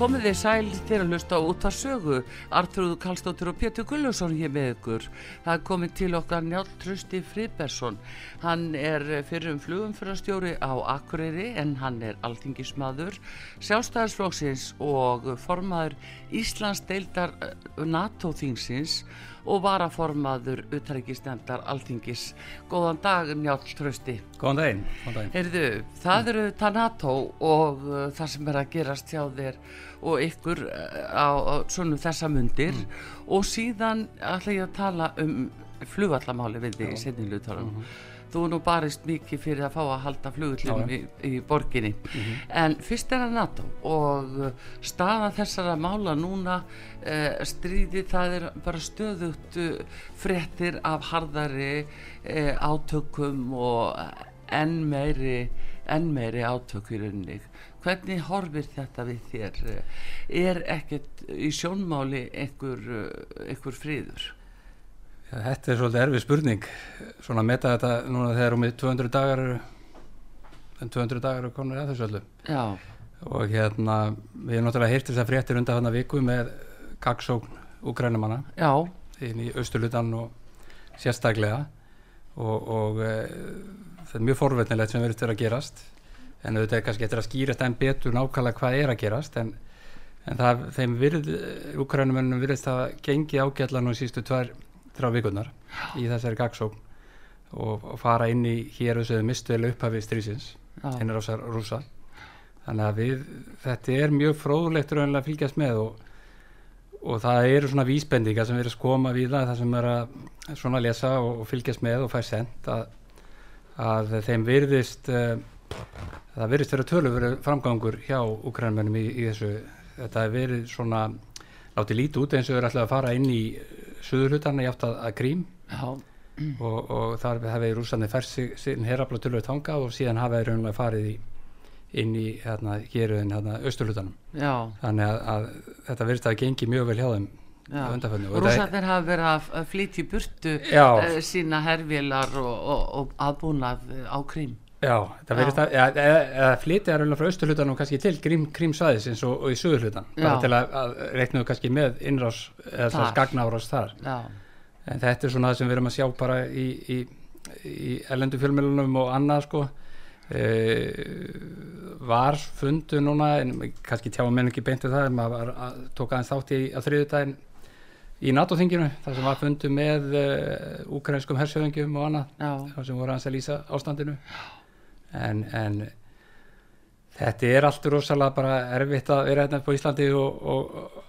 Komið þið sæl til að hlusta út að sögu. Artrúðu Kallstóttur og Pétur Gullusson hér með ykkur. Það komið til okkar Njálf Trösti Friðbersson. Hann er fyrir um flugumfyrastjóri á Akureyri en hann er alþingismadur, sjálfstæðarsflóksins og formaður Íslands deildar eh, NATO-þingsins og varaformaður utærikiðsnefndar alþingis. Góðan dag Njálf Trösti. Góðan daginn. Góðan daginn. Heyrðu, það eru það NATO og uh, það sem er að gerast hjá þér og ykkur uh, á, á svona þessa mundir mm. og síðan ætla ég að tala um flugallamáli við því í setniluðtalum. Mm -hmm. Þú nú barist mikið fyrir að fá að halda flugullum í, í borginni. Mm -hmm. En fyrst er að NATO og uh, staða þessara mála núna uh, stríði það er bara stöðugt uh, frettir af harðari uh, átökum og enn meiri, enn meiri átök í rauninni. Hvernig horfir þetta við þér? Er ekkert í sjónmáli einhver, einhver friður? Já, þetta er svolítið erfið spurning. Svona að meta þetta núna þegar um 200 dagar en 200 dagar er konur að þessu öllu. Já. og hérna við erum náttúrulega heyrt þess að fréttir undan hann að viku með gagsókn úgrænumanna inn í austurlutan og sérstaklega. Og, og e, það er mjög forvetnilegt sem verður til að gerast. En auðvitað er kannski eftir að skýrast enn betur nákvæmlega hvað er að gerast. En, en það, þeim virð úgrænumennum virðist að gengi ágætlan og sístu tvær þrjá vikurnar í þessari gagsókn og, og fara inn í hér þessu mistuðilega upphafi strísins hennir á sér rúsa þannig að við, þetta er mjög fróðlegt raunlega að fylgjast með og, og það eru svona vísbendingar sem erum skoma við það sem er að svona lesa og, og fylgjast með og fær sent að, að þeim virðist uh, það virðist verið framgangur hjá ukrænmennum í, í þessu. Þetta er verið svona látið lítið út eins og verið alltaf að fara inn í suðurhutarna í átt að, að grím og, og þar hefði rúsandi færst sín herrafla tölvöld hanga og síðan hafaði raunlega farið í, inn í hérna geruðin hérna austurhutarnum þannig að, að þetta verðist að gengi mjög vel hjá þeim Rúsarnir hafa verið að flytja í burtu uh, sína hervilar og, og, og aðbúnað á krím Já, það verður það, eða, eða flytja er alveg frá austurhlutan og kannski til grím, grímsvæðis eins og, og í sögurhlutan, bara til að, að reiknaðu kannski með innrás eða gagnárás þar. Já. En þetta er svona það sem við erum að sjá bara í, í, í ellendu fjölmjölunum og annað sko. E, var fundu núna, en kannski tjáum menn ekki beintu það, en maður tók aðeins þátt í að þriðu daginn í NATO-þinginu, þar sem var fundu með uh, ukrainskum hersöðingjum og annað, þar sem voru aðeins að lýsa ástandinu. Já en, en þetta er allt rosalega bara erfitt að vera hérna på Íslandi og, og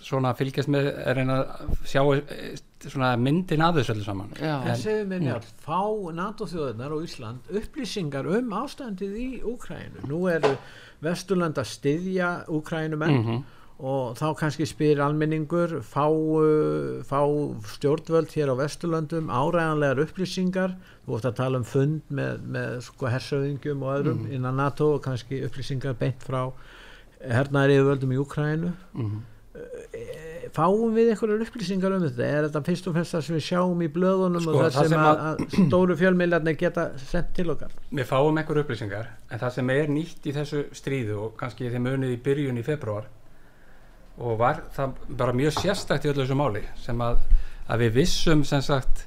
svona fylgjast með er einn að sjá eh, svona myndin af þessu öllu saman. En segðu mér njálf, fá NATO-þjóðunar og Ísland upplýsingar um ástandið í Úkrænu, nú eru Vesturland að styðja Úkrænumenn mm -hmm og þá kannski spyr almenningur fá, uh, fá stjórnvöld hér á Vesturlandum áræðanlegar upplýsingar þú vart að tala um fund með, með sko hersauðingjum og öðrum mm. innan NATO og kannski upplýsingar beint frá hernaðriðu völdum í Ukrænu mm. fáum við einhverjar upplýsingar um þetta er þetta fyrst og fyrst það sem við sjáum í blöðunum sko, og það, það sem að, að stóru fjölmiðlarnir geta sendt til okkar Við fáum einhverjar upplýsingar en það sem er nýtt í þessu stríðu og kannski þeim önið í byrjun í februar og var það bara mjög sérstækt í öllu þessu máli sem að, að við vissum sem sagt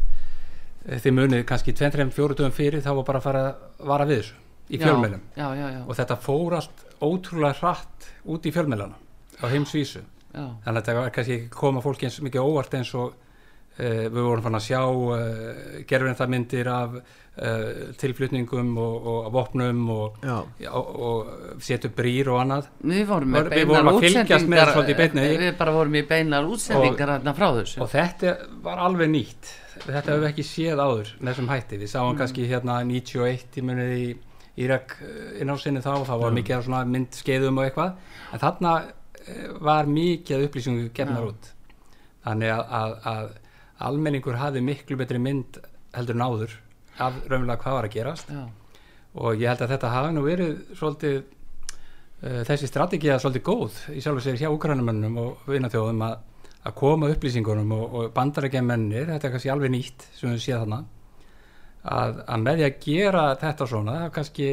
eh, því munið kannski 2-3-4 dögum fyrir þá var bara að fara að vara við þessu í fjölmjölum og þetta fór allt ótrúlega hratt út í fjölmjölana á heimsvísu. Þannig að þetta var kannski ekki koma fólki eins mikið óvart eins og við vorum fann að sjá uh, gerfinarmyndir af uh, tilflutningum og, og vopnum og, og, og setu brýr og annað. Við vorum, Var, við vorum að fylgjast með svolítið beinu við bara vorum í beinar útsendingar frá þessu. og þetta var alveg nýtt. Þetta hefur við ekki séð áður þessum hætti, við sáum mm. kannski hérna 91 í munið í Írak inn á sinni þá og þá var mm. mikið myndskeiðum og eitthvað. En þarna var mikið upplýsingu gefnar út. Þannig að, að, að almenningur hafi miklu betri mynd heldur en áður af raunverulega hvað var að gerast Já. og ég held að þetta hafi nú verið svolítið uh, þessi strategið er svolítið góð í sjálf og sér hjá úkrænumennum og vinnaþjóðum að, að koma upplýsingunum og, og bandarækjamennir, þetta er kannski alveg nýtt sem við séum þarna að, að með því að gera þetta svona kannski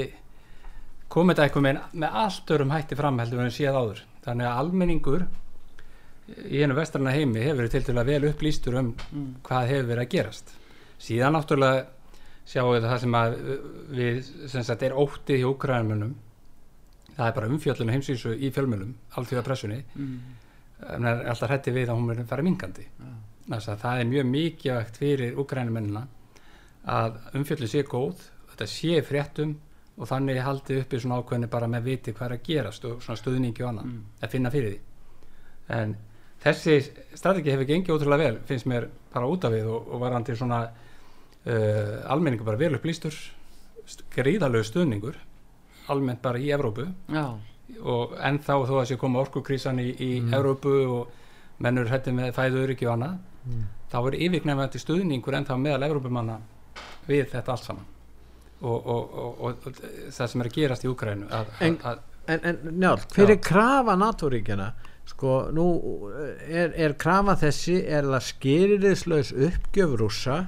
komið þetta eitthvað með, með allt örum hætti fram heldur við séum áður þannig að almenningur í einu vestrana heimi hefur verið til til að vel upplýstur um mm. hvað hefur verið að gerast síðan náttúrulega sjáum við það sem að við sem sagt er óttið hjá Ukraínmunum það er bara umfjöllun heimsísu í fjölmjölum alltíða pressunni mm. en það er alltaf hætti við að hún verður fara mingandi ja. að það er mjög mikilvægt fyrir Ukraínumennina að umfjöllun sé góð þetta sé fréttum og þannig haldið uppi svona ákveðni bara með viti hvað er að gerast og svona stuðningi og annað mm. að finna fyrir því en þessi strategi hefur gengið ótrúlega vel finnst mér bara út af við og, og var hann til svona uh, almenningu bara vel upplýstur gríðalög stuðningur almennt bara í Evrópu Já. og ennþá þó að sé koma orkukrísan í, í mm. Evrópu og mennur hætti með fæður ekki og annað mm. þá er yfirgnefandi stuðningur ennþá meðal Evrópumanna við þetta allt saman og, og, og það sem er að gerast í Ukrænu En, en, en njálf, hver er krafa NATO-ríkjana sko nú er, er krafa þessi er það skeriðislaus uppgjöf rúsa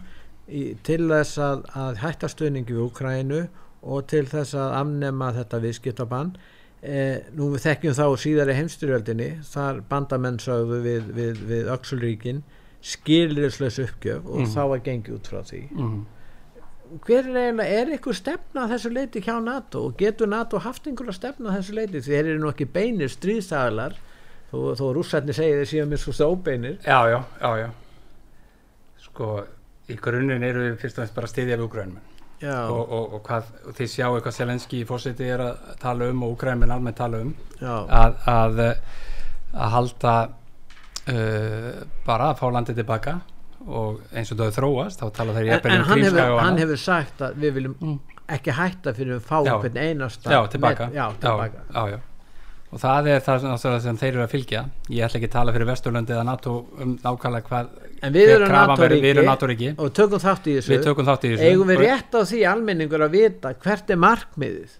í, til þess að, að hætta stöðningi við Ukrænu og til þess að amnema þetta viðskiptabann eh, nú við þekkjum þá síðar í heimstyrjöldinni þar bandamennsauðu við, við, við Öksulríkin skeriðislaus uppgjöf og mm. þá var gengið út frá því mm. hver er eiginlega, er ykkur stefna að þessu leiti hjá NATO og getur NATO haft einhverja stefna að þessu leiti því þeir eru nú ekki beinir stríðsagalar þó, þó rússarnir segja þeir síðan mér svo stóbeinir já, já, já, já. Sko, í grunninn eru við fyrst og fremst bara stiðja við úgrænum og, og, og, hvað, og þið sjáu hvað Selenski í fórseti er að tala um og úgrænum almennt tala um. Að, að að halda uh, bara að fá landið tilbaka og eins og það þróast þá tala þeir en, en um hann, hefur, hann hefur sagt að við viljum mm. ekki hætta fyrir að fá hvern einasta já, tilbaka, met, já, tilbaka. Já, og það er það sem þeir eru að fylgja. Ég ætla ekki að tala fyrir Vesturlöndi eða NATO um nákvæmlega hvað en við erum NATO-ríki. og tökum þátt í þessu, þátt í þessu. eigum við rétt á því almenningur að vita hvert er markmiðið?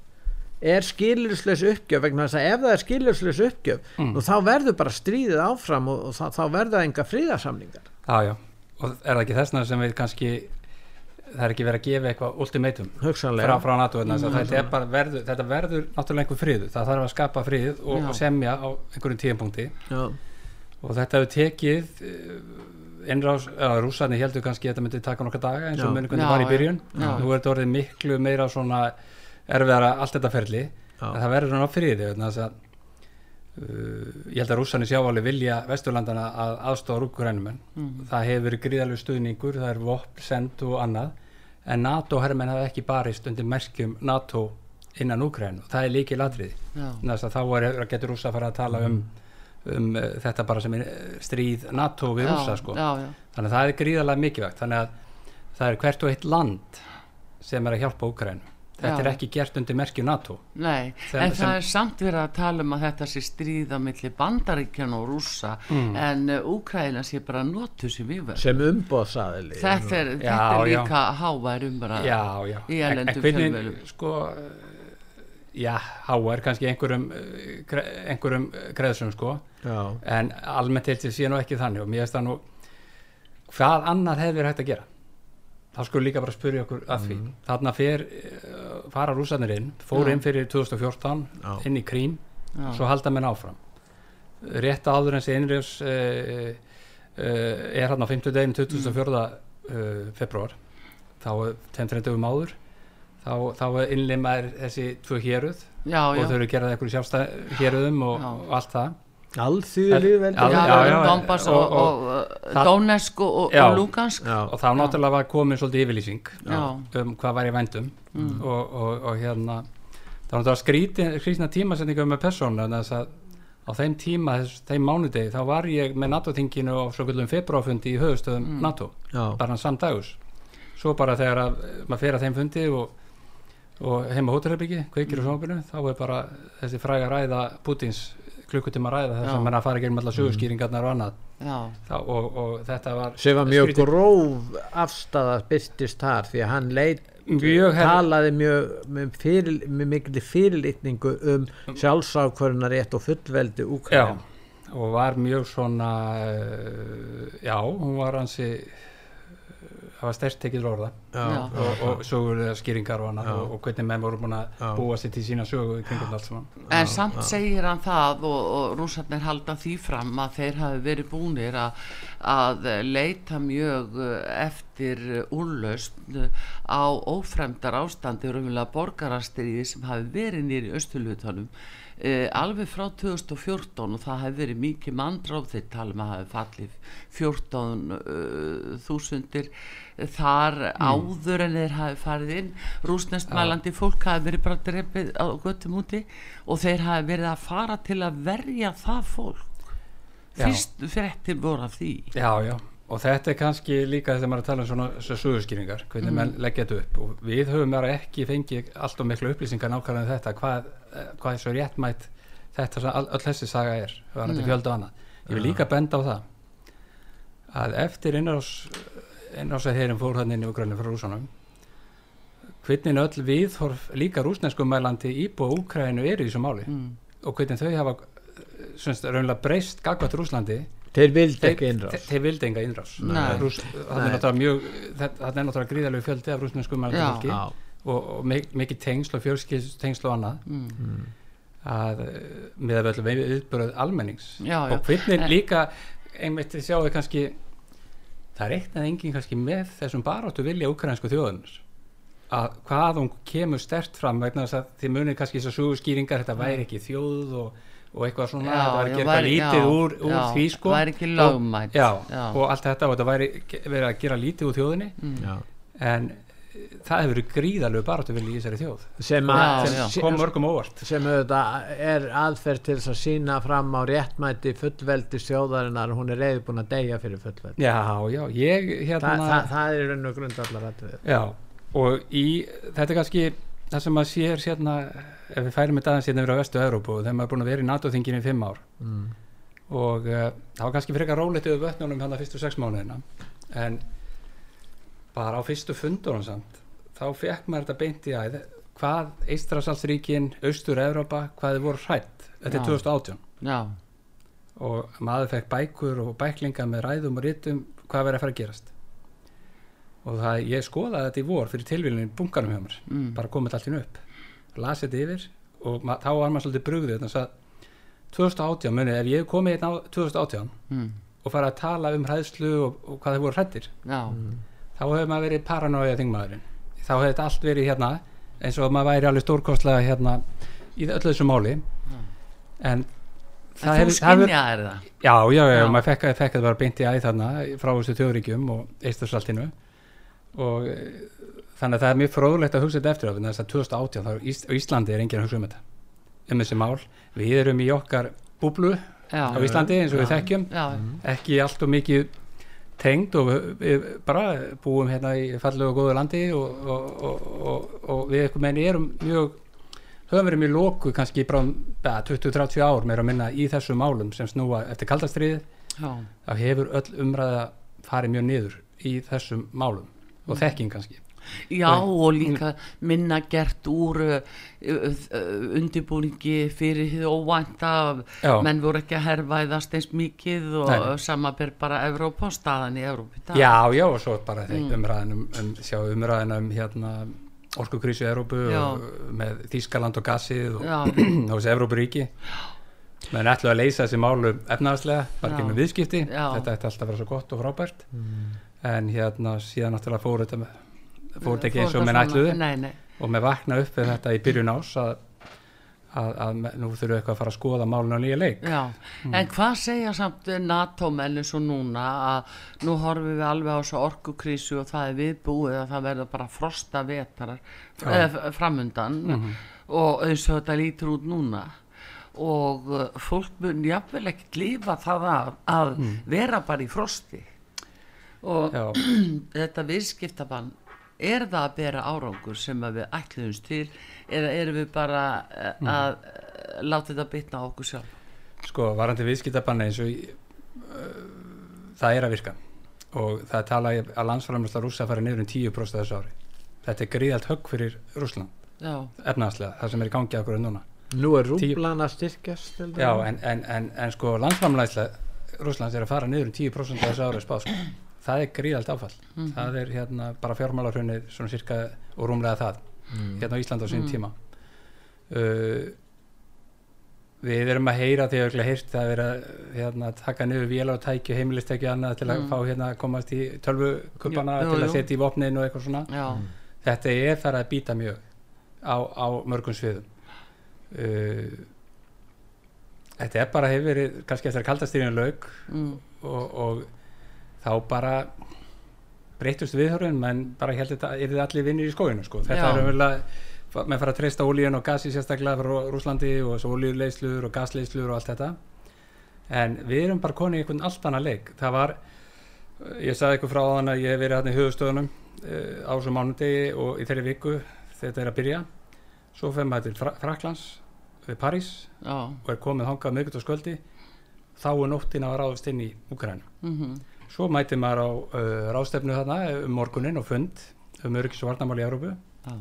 Er skiljursleis uppgjöf vegna þess að ef það er skiljursleis uppgjöf mm. þá verður bara stríðið áfram og, og þá, þá verður það enga fríðarsamlingar Jájá, og er það ekki þessna sem við kannski það er ekki verið að gefa eitthvað ultimatum frá, frá NATO mm, þetta, verður, þetta verður náttúrulega einhver frið það þarf að skapa frið og, og semja á einhverjum tíumpunkti og þetta hefur tekið einrás, eh, eða rúsarni heldur kannski að þetta myndi taka nokkar daga eins og munið var í byrjun. Já. nú er þetta orðið miklu meira svona erfiðara allt þetta ferli. Það verður svona friði þannig að Uh, ég held að rússarni sjávalli vilja Vesturlandana að aðstofa rúkurænum mm. það hefur verið gríðalegu stuðningur það er vopn, send og annað en NATO-herrmenn hafa ekki barist undir merkjum NATO innan Úkræn og það er líkið ladrið þannig að þá er, getur rússa að fara að tala um, um uh, þetta bara sem er uh, stríð NATO við rússa sko. þannig að það er gríðalega mikilvægt. Þannig að það er hvert og eitt land sem er að hjálpa Úkræn þetta Já. er ekki gert undir merkju NATO. Nei, sem, en það er samt verið að tala um að þetta sé stríða millir bandaríkjan og rúsa mm. en uh, Úkræna sé bara notu sem við verðum sem umbóðsaðili þetta er, já, þetta er líka hávær umbara í elendum fjölmjölum sko já, hávær kannski einhverjum einhverjum kreðsum sko. Já. en almennt til því sé nú ekki þannig og mér finnst það nú hvað annað hefur hægt að gera þá skulum líka bara spyrja okkur að því mm. þarna fer, eh, fara rúsarnir inn fór ja. inn fyrir 2014 Já. inn í Krím, Já. svo halda menn áfram rétt áður en þessi innrjöfs uh, eh, uh, eh, er hann á 50 deginn 24. Mm. februar þá þeim 30 um áður þá, þá innlimaður þessi tvö héruð Já, og þau eru gerað eitthvað sjálfstæð héruðum og, og allt það Alþýðulíðveldi Donbass og, og, og Donetsk og, og Lugansk. Og þá náttúrulega var komin svolítið yfirlýsing um hvað var í vendum mm. og hérna var náttúrulega skrítna tímasendinga með persónu þess að á þeim tíma, þess, þeim mánudegi þá var ég með NATO-tinginu á svo kvöldum februarfundi í höfustöðum mm. NATO. Já. bara hann samdagus svo bara þegar að, maður fer að þeim fundi og, og heima hótelherbyggi kveikir mm. og sjónabinu, þá er bara þessi fræga ræða Putins klukkutíma ræða þess að mann að fara gegnum alla sögurskýringarnar og annað. Þá, og, og þetta var sem var mjög gróf afstæða byrstist þar því að hann leit mjög talaði mjög með, fyrir, með mikil fyrirlitningu um sjálfsákvörunar rétt og fullveldi Úkræn og var mjög svona uh, já, hún var hansi það var stert tekið orða. Og, og, og sögulega skýringar og annað og, og hvernig menn voru búin að búa sér til sína sögu í kringum allt saman. En samt segir hann það og rúsarnir halda því fram að þeir hafi verið búinir að, að leita mjög eftir úrlaust á ófremdar ástandi og umvila borgarastriði sem hafi verið nýri í Uh, alveg frá 2014 og það hefði verið mikið mandráð þeir tala um að hefði fallið 14.000 uh, þar mm. áður en þeir hafi farið inn. Rúsnestmælandi ja. fólk hafi verið bara drefið á göttum úti og þeir hafi verið að fara til að verja það fólk. Fyrst frettir voru af því. Já, já, og þetta er kannski líka þegar maður er að tala um svona, sögurskýringar hvernig mm. menn leggja þetta upp og við höfum bara ekki fengið allt og miklu upplýsingar nákvæmlega um þetta hvað Eh, hvað er svo réttmætt þetta all, all þessi saga er mm. ég vil líka benda á það að eftir innrás innrásað þeirrim fór hann inn í Ukraínu frá rúsanum hvernig öll viðhorf líka rúsnesku mælandi íbúa Ukraínu eru í þessu máli mm. og hvernig þau hafa semst, raunlega breyst gagvat Rúslandi þeir vildi ekki innrás. þeir vildi enga innrás. Það er náttúrulega gríðarlegu fjöldi af rúsnesku mælandi fólki og, og mikið tengsl og fjölskyldstengsl og annað. Mm. mm. að eh, með að verða viðbörð almennings. Já, já. og hvernig líka einmitt þið sjáu kannski það er en enginn kannski með þessum baráttu vilja ukrainsku þjóðunars að hvað hún kemur stert fram vegna þess að þið munir kannski þess að súskýringar þetta væri ekki þjóð og, og eitthvað svona, já, það var ekki eitthvað lítið úr, úr því sko. ekki lögmætt og, og allt þetta og þetta væri verið að gera lítið úr þjóðinni. Mm. en það hefur verið gríðalög barátuvili í þessari þjóð. Sem, að, sem kom mörgum óvart. sem er aðferð til að sína fram á réttmæti fullveldi stjóðarinnar hún er reyði búin að deyja fyrir fullveldi. Já, já, ég hérna Þa, það, það er raun og grundallar já, og í þetta er kannski það sem maður sér hérna ef við færum með dagins hérna yfir á vestu Európu þegar maður er búin að vera í NATO-þinginu í fimm ár. Mm. og uh, það var kannski frekar rólegt yfir vötnunum hérna fyrstu sex mánuðina en bara á fyrstu fundunum samt þá fekk maður þetta beint í að hvað Eistrasalsríkin, Austur-Európa hvað þið voru hrætt, þetta er 2018 Já. og maður fekk bækur og bæklinga með ræðum og rítum hvað verið að fara að gerast. Og það, ég skoðaði þetta í vor fyrir tilvílunum bunkanum hjá mér. Mm. bara komið allt hérna upp, lasið þetta yfir og þá var maður svolítið brugðið þannig að 2018 muni, ef ég komið hérna á 2018 mm. og fara að tala um hræðslu og, og hvað þið voru hrættir mm þá hefur maður verið paranoia þingmaðurinn þá hefur þetta allt verið hérna eins og maður væri alveg stórkostlega hérna í öllu þessu máli mm. en það hefur það? já, já, já, já. maður fekk að það var beint í æð þarna frá þessu þjóðríkjum og eistursaltinu og þannig að það er mjög fróðulegt að hugsa þetta eftir á þess að 2018 þá Ís, Íslandi er enginn að hugsa um þetta um þessi mál, við erum í okkar búblu á Íslandi eins og við þekkjum. Ekki allt og mikið tengd og við bara búum hérna í fallu og góðu landi og, og, og, og við eitthvað menni erum mjög höfum verið mjög lóku kannski bara 20-30 ár meira að minna í þessu málum sem snúa eftir kaldastriðið þá hefur öll umræða farið mjög niður í þessum málum og mm. þekking kannski Já og líka minna gert úr uh, uh, undirbúningi fyrir því óvænta. Menn voru ekki að herrvæðast eins mikið og Nei. samaber bara Evrópa og staðan í Evrópi Já, já og svo bara mm. umræðinum um, umræðinum hérna orkukrísu í Evrópu með Þískaland og Gassið og þessi Evrópuríki. Menn ætlu að leysa þessi málu efnaðarslega, bara ekki með viðskipti. Já. þetta ætti alltaf að vera svo gott og frábært. Mm. en hérna síðan náttúrulega fóru þetta með fór ekki eins og með nætluðu og með vakna upp við þetta í byrjun ás að, að, að nú þurfum við eitthvað að fara að skoða málun á nýja leik. Já, mm. en hvað segja samt NATO-menni svo núna að nú horfum við alveg á þessu orkukrísu og það er viðbúið að það verður bara frosta vetarar framundan mm -hmm. og eins og þetta lítur út núna. Og uh, fólk mun jáfnvel ekkert lífa það að, að mm. vera bara í frosti. Og þetta viðskiptabann er það að bera árangur sem við ætluðumst til eða erum við bara eh, mm. að mm. láta þetta bytna á okkur sjálf? Sko, varandi viðskiptabanna eins og uh, það er að virka. Og það tala að landsframlæsla rúsa fara niður um 10% þessu ári. Þetta er gríðalt högg fyrir Rúsland efnaðslega, það sem er í gangi okkur en núna. Nú er rúblan að styrkjast Já, en, en, en, en sko landsframlæsla Rúslands er að fara niður um 10% þessu ári spáð sko það er gríðalt áfall mm -hmm. það er hérna bara fjármálarhraunir svona cirka og rúmlega það mm. hérna á Íslanda á sín mm. tíma uh, við erum að heyra því að heyrt að vera hérna, taka niður vél á tæki heimilistæki annað til að mm. fá hérna komast í tölvukupana til að setja í vopnin og eitthvað svona Já. þetta er þar að býta mjög á, á mörgum sviðum uh, þetta er bara hefur verið kannski eftir að kaldastýrinu laug mm. og, og þá bara breytust viðhörun menn bara held þetta er þið allir vinnir í skóinu sko. þetta Já. er umverulega með fara að treysta ólíun og gasi sérstaklega frá Rúslandi og þessu ólíuleislur og gasleislur og allt þetta en við erum bara konið í einhvern allt annað leik það var, ég sagði eitthvað frá þann að ég hef verið hérna í höfustöðunum uh, á þessu mánundegi og í þeirri viku þetta er að byrja svo fyrir maður til Fra Fraklands við París Já. og er komið hangað mjögut á sköldi þá er nóttin að ráðast inn í Úkræna mm -hmm. Svo mæti maður á uh, rástefnu þarna um morgunin og fund um öryggis og varnamál í Európu ah.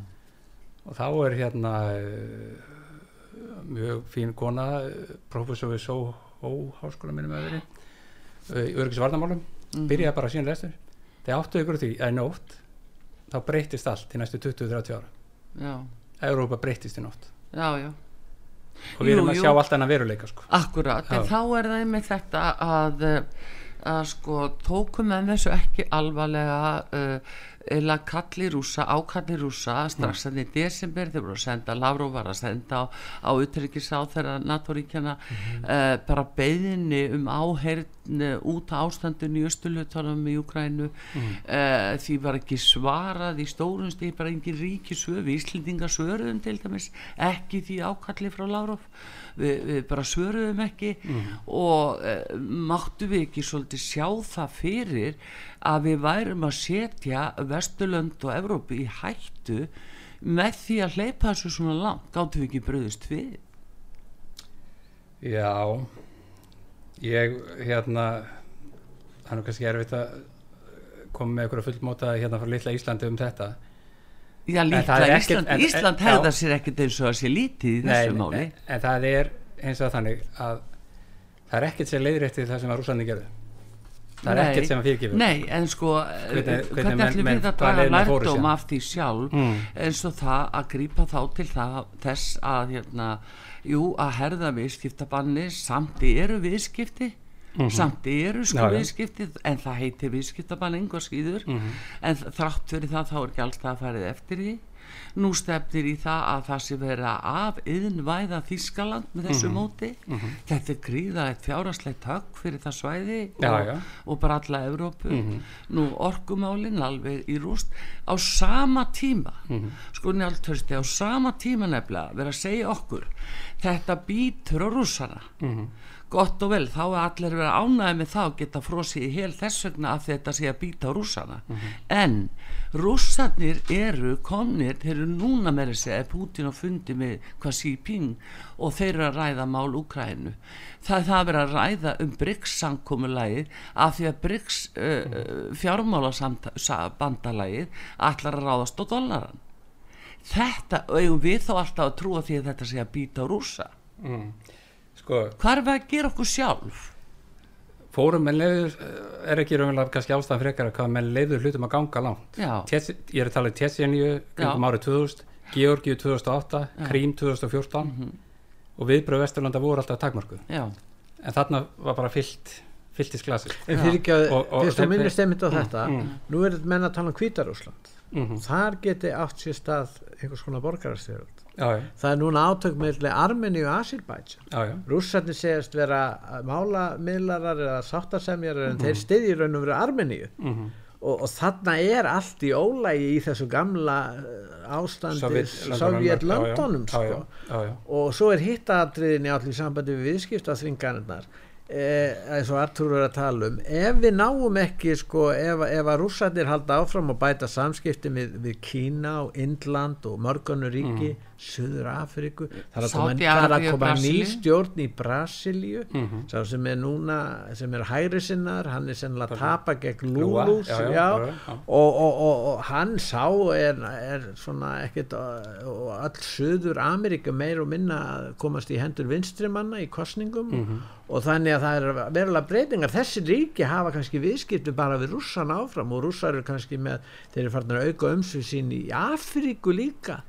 og þá er hérna uh, mjög fín kona uh, professor við Sóhó háskóla minnum að veri uh, í öryggis og varnamálum mm. byrjaði bara síðan restur þegar áttu ykkur því að nótt þá breytist allt í næstu 20-30 ára Európa breytist í nótt já já og við jú, erum að jú. sjá allt annað veruleika sko. Akkurat, já. en þá er það með þetta að að sko tókum en þessu ekki alvarlega uh, eða kalli rúsa, ákalli rúsa strax enn í desember þeir voru að senda Lavrov var að senda á, á utryggisáð þegar NATO-ríkjana mm -hmm. uh, bara beðinni um áherin út á ástandun í östulutunum í Ukrænu mm uh, því var ekki svarað í stórun stíð bara engin ríkisöf Íslendingasöruðum til dæmis ekki því ákalli frá Lavrov við, við bara svöruðum ekki mm. og uh, máttu við ekki svolítið sjá það fyrir að við værum að setja Vesturlönd og Evrópu í hættu með því að hleypa þessu svona langt gáttu við ekki bröðist við Já ég hérna það er nú kannski erfitt að koma með einhverja fullmóta hérna frá litla Íslandi um þetta Já, líkla Ísland, en, Ísland hefða sér ekkert eins og að sé lítið í þessu máli. En, en það er eins og þannig að það er ekkert sér leiðrættið það sem að rúsandi gerðu. Það er ekkert sem að fyrirgifur. Nei, en sko, hvernig, hvernig ætlum við að draga lærdóm af því sjálf mm. eins og það að grýpa þá til það, þess að, hérna, jú, að herða viðskiptabanni samt eru viðskipti Mm -hmm. samt eru sko viðskiptið en það heitir viðskiptabann einhver skýður mm -hmm. en þrátt fyrir það þá er ekki alltaf að farið eftir því nú stefnir í það að það sé vera af yðinvæða Þískaland með þessu mm -hmm. móti þetta er gríðalegt fjárasleitt högg fyrir það svæði og, já, já. og bara alla Evrópu. Nú orkumálinn alveg í rúst. Á sama tíma sko njáltörsti á sama tíma nefnilega vera að segja okkur þetta býtur á rúsana gott og vel, þá er allir verið ánæðið með það og geta frosið í hel þess vegna að þetta sé að býta á rússana. Mm -hmm. en rússarnir eru komnir, þeir eru núna með þessi að Putin á fundi með hvað Xi Jinping og þeir eru að ræða mál Úkrænu, það er það að vera að ræða um BRICS-sankomulægið af því að BRICS uh, mm -hmm. fjármálabandalagið allar að ráðast á dollaran þetta, og við þá alltaf að trúa því að þetta sé að býta á rússa. Mm sko, hvað er við að gera okkur sjálf fórum menn leiður er ekki raunverulega kannski ástæðan frekar að hvað menn leiður hlutum að ganga langt Tess, ég er að tala um Tessinju um árið 2000, Georgiu 2008 Já. Krím 2014 mm -hmm. og viðbröð Vesturlanda voru alltaf takmarku Já. en þarna var bara fyllt fylltist glasi en fyrir ekki að fyrst og minnist einmitt á mm, þetta mm. nú er þetta menn að tala um Kvítarúsland mm -hmm. þar geti átt sér stað einhvers konar borgarastjórn já, það er núna átök meðlega Armeni og já, rússarnir segast vera málamiðlarar eða sáttasemjarar en þeir styðji raun og veru Armeníu. Mhm, og, og þarna er allt í ólægi í þessu gamla uh, ástandi já, sko. og svo er hittaatriðin í allir sambandi við viðskiptaþvingarnar eh, eins og Artur er að tala um. Ef við náum ekki sko, ef, ef að rússarnir halda áfram og bæta samskipti við, við Kína og Indland og mörgunu ríki Suður Afríku það er að koma, það er að Sádi-Arabíu, koma ný Brasilíu. stjórn í Brasilíu Mhm. sá sem er núna sem er hægri sinnar, hann er sennilega að tapa gegn Lúlús já, já, já, og, og, og, og hann sá er, er svona ekkert og öll Suður Ameríka meir og minna að komast í hendur vinstrimanna í kostningum Mhm. og þannig að það er verulega breytingar þessi ríki hafa kannski viðskiptu bara við rússan áfram og rússar eru kannski með þeir eru farin að auka umsvið sín í Afríku líka.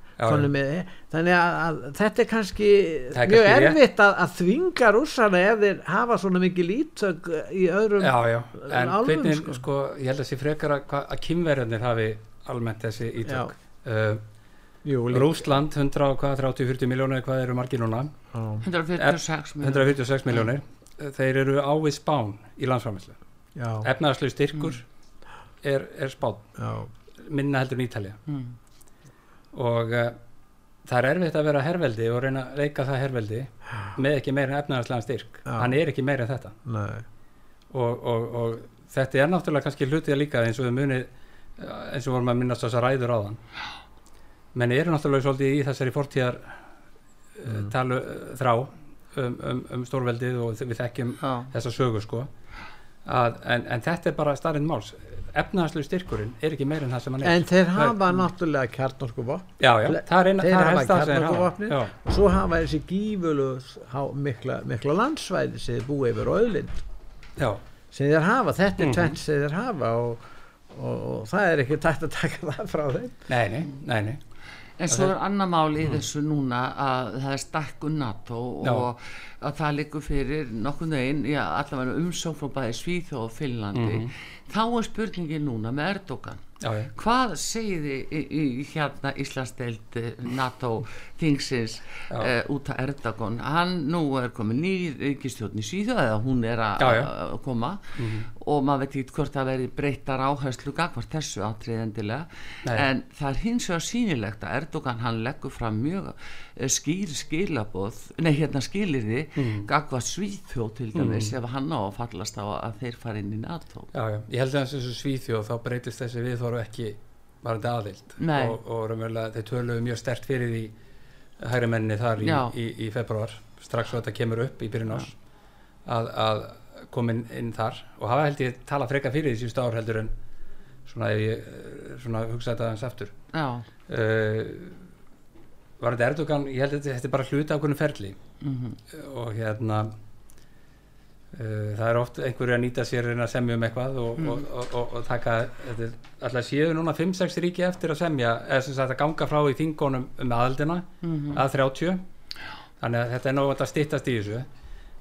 Með, þannig að, að þetta er kannski er mjög kannski rétt. erfitt að, að þvinga rússana ef þeir hafa svona mikið lítök í öðrum já, já, en hvernig, sko. sko, ég held að sé frekar að, hva- að kýmverjarnir hafi almennt þessi ítök uh. Rúsland 100 og hvað, 30-40 miljónir hvað eru margir núna, Já. 146 miljónir. 146 miljónir þeir eru ávið spán í landsframherslu Já, efnaðarslu styrkur er, er spán já, minna heldur en Ítalja Mm. Og uh, það er erfitt að vera herveldi og reyna að leika það herveldi með ekki meira en efnaðarslegan styrk Já. hann er ekki meira en þetta og, og, og þetta er náttúrulega kannski hlutið líka eins og við munið eh, eins og vorum að minnast þess að ræður á þann menn eru náttúrulega svolítið í þessari fortíðar mm. talu eh, þrá um, um, um stórveldið og við þekkjum Já. þessa sögu sko að, en, en þetta er bara starrinn máls efnaðarslu styrkurinn er ekki meira en það sem hann er. En þeir hafa náttúrulega kjarnorku vopn já, já, það er það sem þeir hafa. kjarnorkuvopnin já, og svo hafa þessi gífulu mikla, mikla landsvæði sem búa yfir auðlind. Já, sem þeir hafa, þetta er Mhm. tvennt sem þeir hafa og, og, og það er ekki tætt að taka það frá þeim. Nei, nei, nei, nei. En svo er annar mál í þessu núna að það er stakkun NATO og að það liggur fyrir nokkurn veginn, já, allavega umsókn frá bæði Svíþjóð og Finnlandi. Þá er spurningin núna með Erdogan. Já, já. Hvað segir þið í, í hérna Íslandsdeild eh, NATO þingsins uh, út af Erdogan? Hann nú er komin ný ríkistjórn í Svíþjóð eða hún er að Já, já. að koma og maður veit ekki hvort það verði breyttar áherslu gagvart þessu átriðendilega en það er hins vegar sýnilegt að Erdogan hann leggur fram mjög eh, skýr skilaboð nei hérna skilirði mm. gagvart Svíþjóð til dæmis ef hann á að fallast á að þeir fara inn í NATO. Já, já, ég held að þessu svíþjóð þá breytist þessi viðþóru ekki varandi aðild. Nei. og, og raunverulega þeir töluðu mjög stert fyrir því hægri menni þar í, í, í februar strax svo þetta kemur upp í byrjun ás að, að komin inn þar og hafa held ég tala freka fyrir því síðust ár heldur en svona ef ég eh, svona hugsa þetta aðeins aftur. Já, uh, var þetta Erdogan ég held að þetta, er bara hluti af hvernig ferli. Mhm, og hérna uh, það er oft einhverju að nýta sér en að semja um eitthvað og, Mm. og, og, og, taka þetta alltaf séu núna 5-6 ríki eftir að semja eða sem sagt að ganga frá í þingunum um aðaldina mhm. að 30 þannig að þetta er náttúrulega að styttast í þessu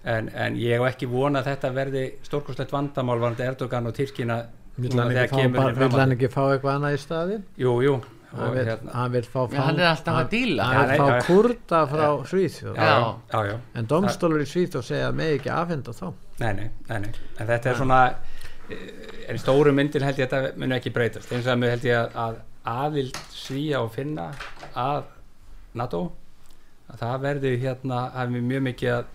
en, en ég hef ekki vona að þetta verði stórkostlegt vandamál varandi Erdogan og Tyrkina núna hann, ekki fá, fá eitthvað annað í staðin jú, jú. Hann og vil, hérna hann vil fá Já, hann er alltaf að díla. hann vil fá já. kurda frá Svíþjóð. Já, já. en domstólur í Svíþjóð segja að með ekki afhenda þá. Nei, nei, nei, nei. En þetta er svona eh, en í stóru myndin held ég að þetta muni ekki breytast. Eins og að held ég að, að aðild svíja og finna að NATO að það verði hérna hafi mjög mikið að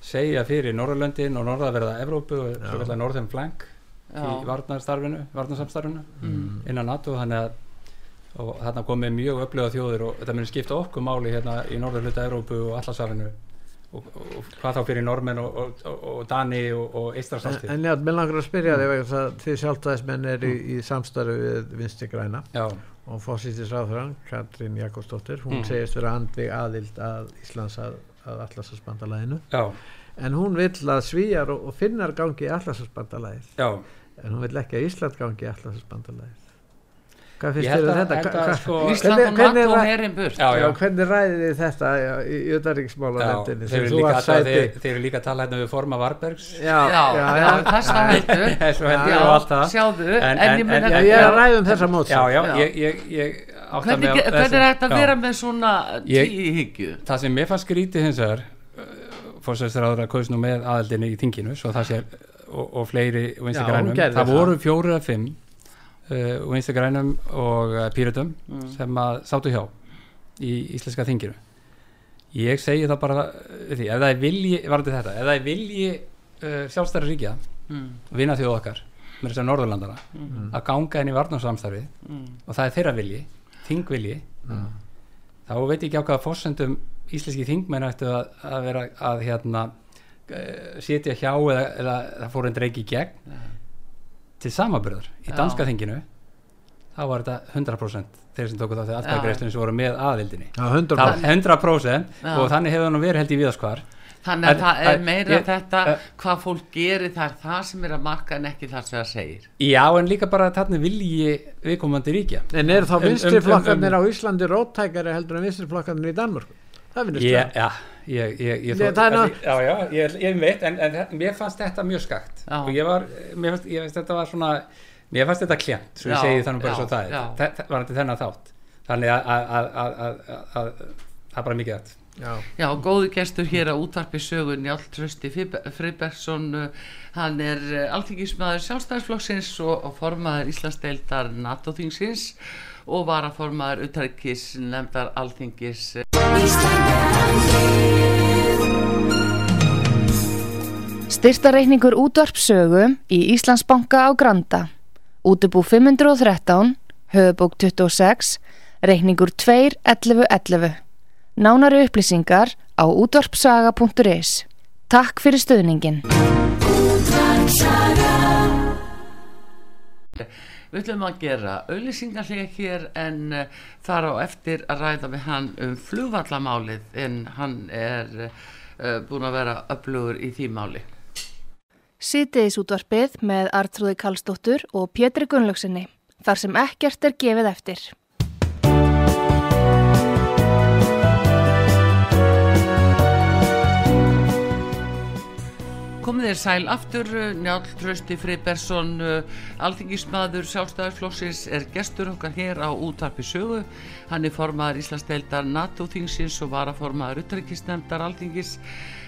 segja fyrir Norrlöndin og norðaverða Evrópu og svo kallar Northern Flank í Já. varnarstarfinu, varnarsamstarfinu Mm. innan NATO þannig að og þarna komið mjög öfluga þjóðir og þetta muni skipta okkur máli hérna í norður hluta Evrópu og allasafinu og, og, og hvað þá fyrir normenn og, og, Dani og, og en, Eistrasalti en já, mér langar að spyrja þig vegna þess að þið sjálfstæðismenn er í, í samstarfi við vinstri græna já, og fósittisráðurann Katrín Jakobsdóttir hún Mm. segist vera andvig aðild að Íslands að, að Atlasasbandalaginu já, en hún vill að svíjar og, og finnar gangi já. En hún vill ekki að Ísland gangi í Atlasasbandalagið hvað finnst þér um þetta? Hva- hva- sko- hvernig- hvernig ræ- Já, Já, já. hvernig ræðið þið þetta já, í utanríkismálanefndinni? Þeir eru líka, að tala hérna við forma Varbergs. Já, Já, já, þess að það. sjáðu, En- ég er að ræða um þessa móts Já, já, Já. ég, ég, ég hvernig, er þetta að vera með svona tíu hyggju það sem mér fannst skrítið hins vegar fórsæðisraður að kauðs nú með aðeldinni í tinginu sé, og, og fleiri vinstigrænum það, það voru fjóru að fimm uh, vinstigrænum og uh, pýrutum mm. sem að sátu hjá í íslenska tinginu ég segi það bara því, ef það er vilji, varandi þetta ef það er vilji uh, sjálfstæri ríkja mm. vinna þjóð okkar með þessar Norðurlandana mm. að ganga inn í varnarsamstarfi mm. og það er þeirra vilji, þingvilji mm. þá veit ég ekki á hvaða fórsendum íslenski þingmenn ættu að, að vera að hérna uh, sitja hjá eða, eða það fór einn dreiki í gegn ja. til samaburðar í danska Já. þinginu þá var þetta 100% þeir sem tóku þá þegar aðtækgreifstunum sem voru með aðildinni Já, 100%, 100% og þannig hefur nú verið held í viðaskvar Þannig að það er meira ég, þetta uh, hvað fólk gerir það er það sem er að marka en ekki það sem það segir Já en líka bara þarna vilji viðkomandi ríkja En er þá vinstirflokkarnir um, um, um, á Íslandi róttækari heldur en vinstirflokkarnir í Danmörku? það finnst yeah, það já, ég, ég, ég, þó, það en, já, já, ég veit en, en mér fannst þetta mjög skakt og ég var, mér fannst, fannst þetta var svona mér fannst þetta klent svo ég segi þannig bara svo það er það var þetta þennan þátt þannig að það er bara mikið þetta Já. Já, góðu gestur hér á útvarpi sögun Njálf Trösti Fribergsson hann er eh, alltingismæður sjálfstæðisflokksins og, og formaður Íslandsdeildar NATO-þingsins og var að formaður utarikis nefndar alltingis Styrtareikningur útvarpsögu í Íslandsbanka á Granda. Útubú 513 Höfubók 26 Reikningur 2.11.11 Nánari upplýsingar á útvarpsaga.is Takk fyrir stöðningin Við ætlum að gera auðlýsingarlega hér en uh, þar á eftir að ræða við hann um flugvallamálið en hann er uh, búin að vera öflugur í því máli. Sýtiðis útvarpið með Artrúði Kallstóttur og Pétri Gunnlaugsinni þar sem ekkert er gefið eftir. Þér sæl aftur Njálf Trösti Friðbersson alþingismadur sjálfstæðarflóksins er gestur okkar hér á útarpi sögu. Hann er formaður Íslandsdeildar NATO-þingsins og varaformaður utryggisnemdar alþingis.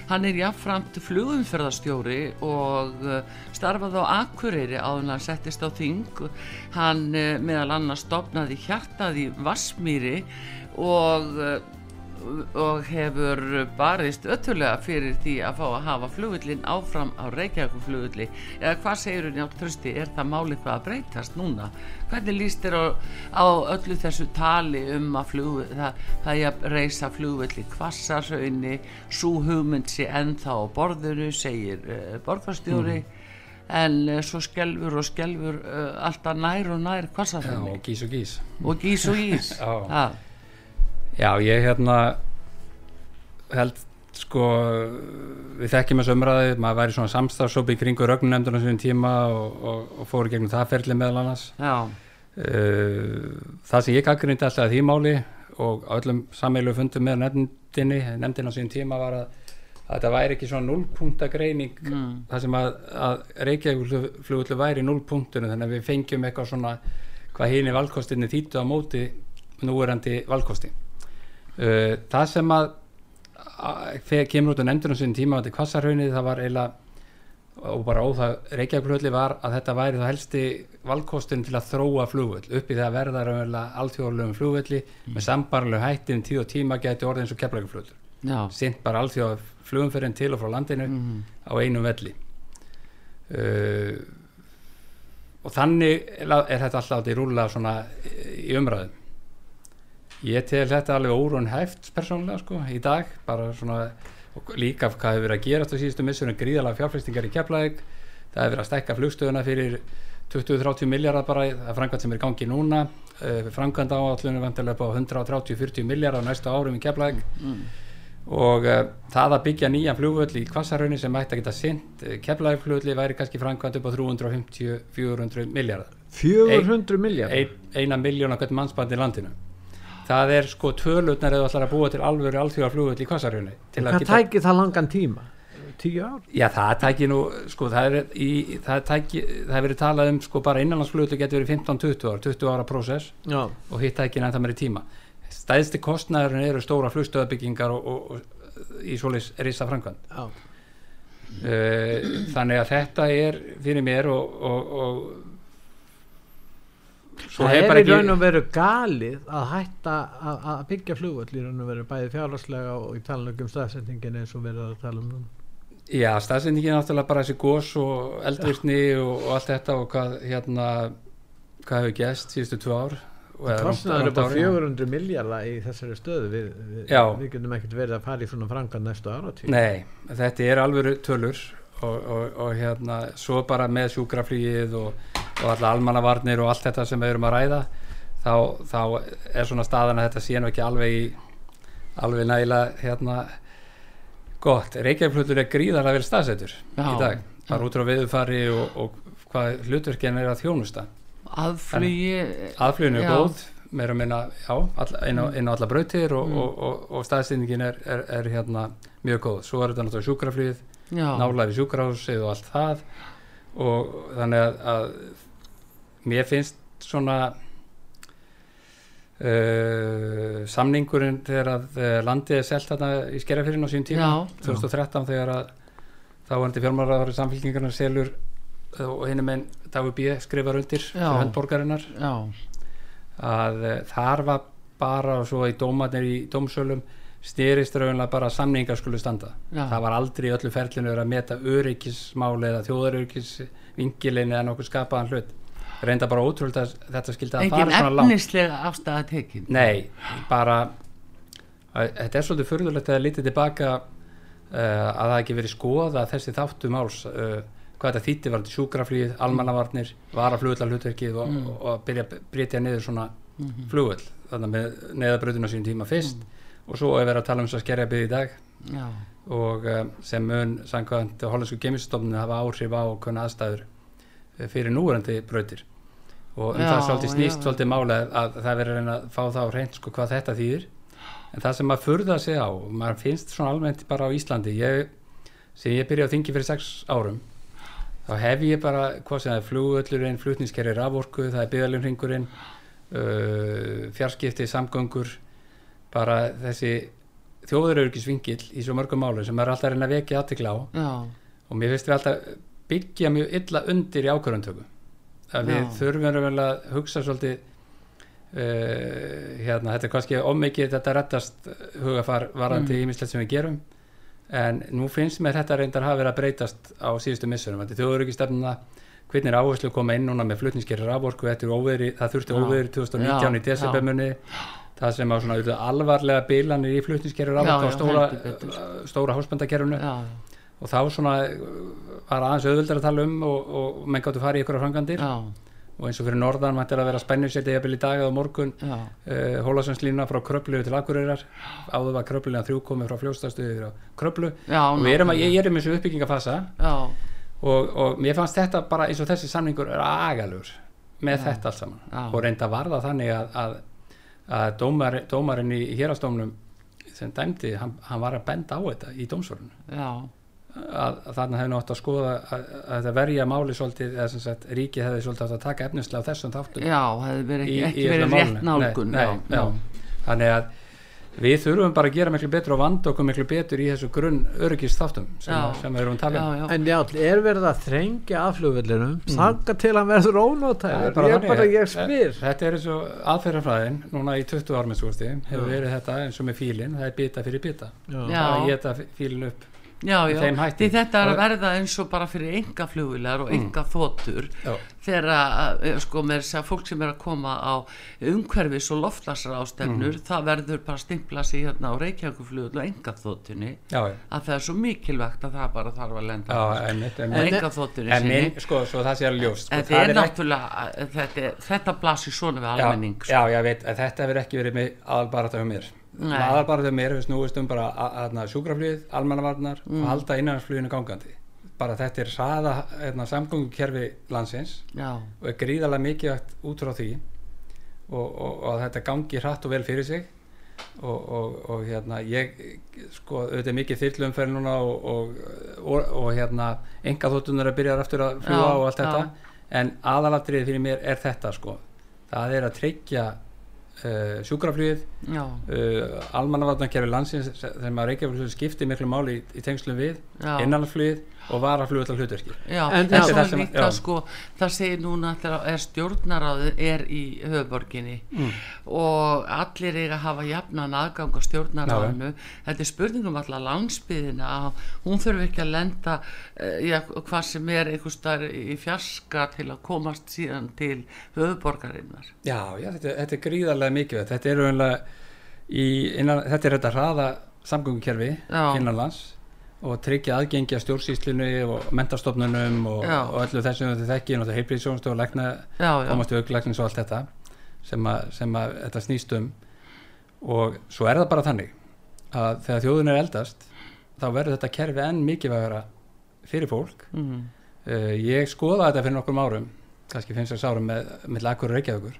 Hann er jáfnframt flugumferðarstjóri og starfaði á Akureyri áðurna að settist á þing. Hann meðal annars stopnaði hjartað í Vassmýri og og hefur barist öttulega fyrir því að fá að hafa flugullin áfram á Reykjavík flugulli eða hvað segir hún átt trösti er það málið hvað að breytast núna? Hvernig líst þér á, á öllu þessu tali um að flugu, það, það er að reysa flugulli kvassarhaunni svo hugmynd sé ennþá á borðinu segir uh, borgarstjóri. Mm. en uh, svo skelfur og skelfur uh, alltaf nær og nær kvassarhaunni og gís og gís. Og gís og gís. Já Já, ég hérna held sko við þekkjum þessu umræði, maður væri svona samstafsópi í kringu rögnunemndunum sem tíma og, og, og fóru gegnum það ferli meðal annars. Uh, það sem ég gaggrindi alltaf því máli og öllum sameilu fundum með nefndinni nefndin á sín tíma var að, að þetta væri ekki svona nullpunktagreining mm. það sem að, að Reykjavík væri nullpunktunum þannig að við fengjum eitthvað svona hvað hinn í valkostinni þýttu á móti núverandi valkosti uh, það sem að þegar kemur út á nefndunum sín tíma þetta kvassarhaunnið það var eiginlega og bara óþað Reykjavík var að þetta væri það helsti valkostin til að þróa flugvöld uppi þegar verða alþjóðlegum flugvöldi mm. með sambarlegu hættin tíð og tíma geti orðið eins og keflækuflugvöldur sint bara alþjóða flugumferðin til og frá landinu mm. á einum velli. Uh, og þannig er þetta alltaf í rúla í umræðum Ég tel þetta alveg órun hæft persónulega sko í dag bara svona líka hvað hefur verið að gerast á síðustu missunum gríðalega fjárfæstingar í keflaðeg það hefur verið að stekka flugstöðuna fyrir 20-30 miljardar bara að framkvæmt sem er gangi núna framkvæmt áallunum vantilega på 130-40 miljardar á næstu árum í keflaðeg mm. og uh, það að byggja nýjan flugvöld í kvassarhaunni sem ætti að geta sint uh, keflaðegflugvöldi væri kannski framkvæmt upp á 350-400 miljardar 400 miljardar? Ein, eina miljón á hvert mannsband í landinu það er sko tölutnar eða ætlar að búa til alvöru alþjóðar flugvöld í Kvassarhjóni Hvað tækir það langan tíma? tíu ár Já, það tækir nú, sko, það er í, það tækir, það hefur verið talað um sko bara innanlandsfluglu getur verið 15-20 ára 20 ára prósess Já. og hitt tækir en það meiri tíma stæðsti kostnæðurinn eru stóra flugstöðabyggingar og, og, og í svoleis risa framkvæmt Já. uh, þannig að þetta er fyrir mér og, og, það er í raun og veru galið að hætta að, byggja flugvöll í raun og veru bæði fjárhagslega og í talanum staðsendingin eins og verður að tala um núna. Já, staðsendingin er náttúrulega bara þessi gós og eldvirkni og, og allt þetta og hvað hérna hvað hefur gæst síðustu tvö ár Kostnaður er bara 400 miljardar í þessari stöðu. Við, við, við getum ekkert verið að fara í svona frangan næstu ára Nei, þetta er alveg tölur og, og, og hérna svo bara með sjúkraflýið og, og alla almannavarnir og allt þetta sem við erum að ræða þá, þá er svona staðan að þetta sé nú ekki alveg í alveg næla hérna gott, Reykjavík-flutur er gríðarlega vel staðsettur í dag, bara út á viðfari og hvað hlutverkinn er að þjónusta. Aðflugi aðflugin er góð meira minna, já, all, inn, á, inn á alla brautir og, mm. og, og, og staðstýningin er, er, er hérna mjög góð. Svo er þetta náttúrulega sjúkraflýð nálega við sjúkrahúsið og allt það. Og þannig að, að mér finnst svona uh, samningurinn þegar að uh, landið er selt þarna í skerjafyrinu á sín tíma já, 2013 já. þegar að þá var þetta fjármálaráður samfélkingarnar selur og hinn er með Dagur B. skrifar undir höndborgarinnar að uh, þar var bara og svo í dómatnir í dómsölum styrist raunlega bara samningar skulle standa Já. það var aldrei öllu ferlinu að meta öryggismáli eða þjóðaröryggisvingilin eða nokkuð skapaðan hlut reynda bara ótrúld að þetta skildi að fara svona langt Engin efnislega afstæða tekin Nei, bara að, þetta er svolítið förðulegt að lítið tilbaka uh, að það ekki verið skoða þessi þáttu máls uh, hvað þetta þýtti var þetta sjúkraflýð, almannavarnir varaflugullar hlutverkið og, mm. og, og byrja að breytja niður svona mm -hmm. flugull þannig með neðabröðuna sín tíma fyrst mm og svo er verið að tala um þess að skerja byggði í dag Já. og um, sem mun samkvæmt hollensku gemistofninu hafa áhrif á hvernig aðstæður fyrir núverandi brautir og um já, það svolítið snýst já. svolítið mála að það verður að fá það á hreint sko hvað þetta þýðir en það sem maður furða sig á maður finnst svona almennt bara á Íslandi ég, sem ég byrjaði að þingi fyrir sex árum þá hef ég bara hvað sem það er flugöllurinn, flutnískerri raforku, það er byggðalumringurinn uh, fjarskipti, samgöngur bara þessi þjóðurörgisvingil í svo mörgum málu sem er alltaf reyna að vekja aðtikla á Já. og mér finnst við alltaf byggja mjög illa undir í ákvörðuntöku að við Já. þurfum vel að hugsa svolítið uh, hérna, þetta er kannski ómikið þetta rettast hugafar varandi mm. ímislegt sem við gerum. En nú finnst mér þetta reyndar hafa verið að breytast á síðustu missunum, þetta er þjóðurörgisstefnuna hvernig er áherslu að koma inn núna með flutningskerri raforku, það þurfti óveri 2019 í desembermunni það sem á svona alvarlega bilanir í flutniskerfur á stóra, stóra háspendakerfunu og þá svona var aðeins auðvöldar að tala um og, og menn gáttu farið í ykkur á frangandir og eins og fyrir norðan mætti að vera spennuseti eða byrja í dag eða morgun. Uh, eh, Hólasvennslína frá Kröplu til Akureyrar. Áður var Kröplulega þrjú komið frá fljóstastuði frá Kröplu Já, og við erum að, ég er um þessu uppbyggingafasa og, og mér fannst þetta bara eins og þessi samningur er agalur með Já. þetta allt saman. Já. og reynda varða þannig að, að að dómar, dómarinn í hérastómnum sem dæmdi, hann, hann var að benda á þetta í dómsvörðinu að, að þarna hefði nátt að skoða að, að þetta verja máli svolítið eða sem sagt ríki hefði svolítið átt að taka efnislega á þessum þáttum. Já, hefði verið ekki, ekki verið rétt nálgun nei, nei, já, já. Þannig að við þurfum bara að gera miklu betur og vanda okkur miklu betur í þessu grunn öryggist þáttum sem, sem við erum að tala um. En já, er verið að þrengja afflugvillinum mm. þakka til að verður ónótæður ég er bara, ég spyr. Þetta er eins og aðferðarfræðin, núna í 20 ármennskósti hefur verið þetta eins og með fílin það er bita fyrir bita það að Já, já, því þetta er að verða eins og bara fyrir enga flugulegar og enga mm. þóttur þegar að, eh, sko, með þess að fólk sem er að koma á umhverfis og loftlasar ástefnur mm. það verður bara stimpla sig hérna á Reykjavíkuflugul og enga þóttunni já, að það er svo mikilvægt að það bara þarf að lenda einmitt, en enga þóttunni sinni. en sko, svo það sé að ljóst sko, þetta er náttúrulega, þetta, þetta blasir svona við almenning sko. Já, já, ég veit, þetta hefur ekki verið með aðalbarata um mér aðal bara þegar mér hefur snúist um bara sjúkraflýð, almannavarnar mm. og halda innanhansflýðinu gangandi bara þetta er saða hérna, samgöngukerfi landsins Já. og er gríðarlega mikið út frá því og, og, og þetta gangi hratt og vel fyrir sig og, og, og hérna ég sko auðvitað mikið þyrlumferð núna og, og hérna enga þóttunar að byrja aftur að fljúa og allt þetta já. en aðalatriðið fyrir mér er þetta sko það er að tryggja uh, sjúkraflýðið uh, almannavarnarkerfi landsins sem að Reykjavík skiptir miklu máli í, í tengslu við innanlandsflýðið og var að fljóða hluturki en það er líka sko það segir núna að stjórnaráðið er í höfuborginni mm. og allir er að hafa jafnan aðgang á stjórnaráðinu þetta er spurningum allar landsbyðina að hún þurfi ekki að lenda eh, ja, hvað sem er einhver starf í fjarska til að komast síðan til höfuborgarinnar Já, já þetta, þetta er gríðarlega mikið þetta er, í, innan, þetta er þetta hraða samgöngukerfi innanlands og tryggja aðgengi að stjórnsýslinu og mentastofnunum og, og öllu þessum þetta þekki, náttúrulega heilbríðsjónstu og lækna komastu auklæknins og allt þetta sem að, sem að þetta snýst um. Og svo er það bara þannig að þegar þjóðun er eldast þá verður þetta kerfi enn mikilvægara fyrir fólk. Mm. uh, ég skoða þetta fyrir nokkur árum kannski 5-6 árum með, með lagur reykjaðugur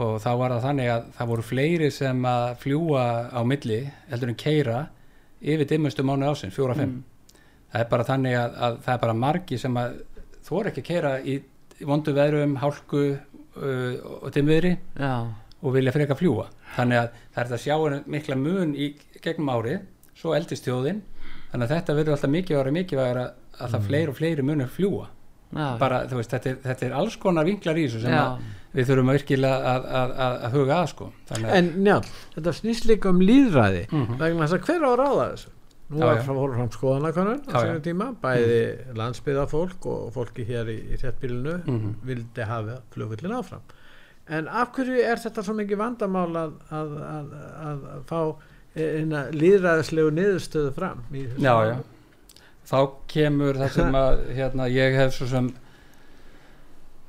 og þá var það þannig að það voru fleiri sem að fljúa á milli heldur en keira yfir dimmustu mánu ásinn, fjóra-fimm mm. það er bara þannig að, að það er bara margi sem að þú er ekki að keira í, í vondu veðrum, hálku uh, og dimmiðri og vilja freka fljúa þannig að það er að sjá mikla mun í gegnum ári, svo eldist þjóðin þannig að þetta verður alltaf mikilvægur mikilvægur að, að það mm. fleiri og fleiri munir fljúa Já. bara þú veist þetta er, þetta er alls konar vinklar í þessu sem við þurfum að virkilega að, að, að huga að sko en njálf, þetta snýst líka um líðræði mm -hmm. vegna þess að hver á að ráða þessu nú já, var fórum fram skoðanakonun á sérjum tíma, bæði mm -hmm. landsbyðafólk og fólki hér í, í þéttbílinu mm -hmm. vildi hafa flugvillin áfram en af hverju er þetta svo mikið vandamál að, að fá eina líðræðislegu niðurstöðu fram já já þá kemur það sem að hérna, ég hef svo sem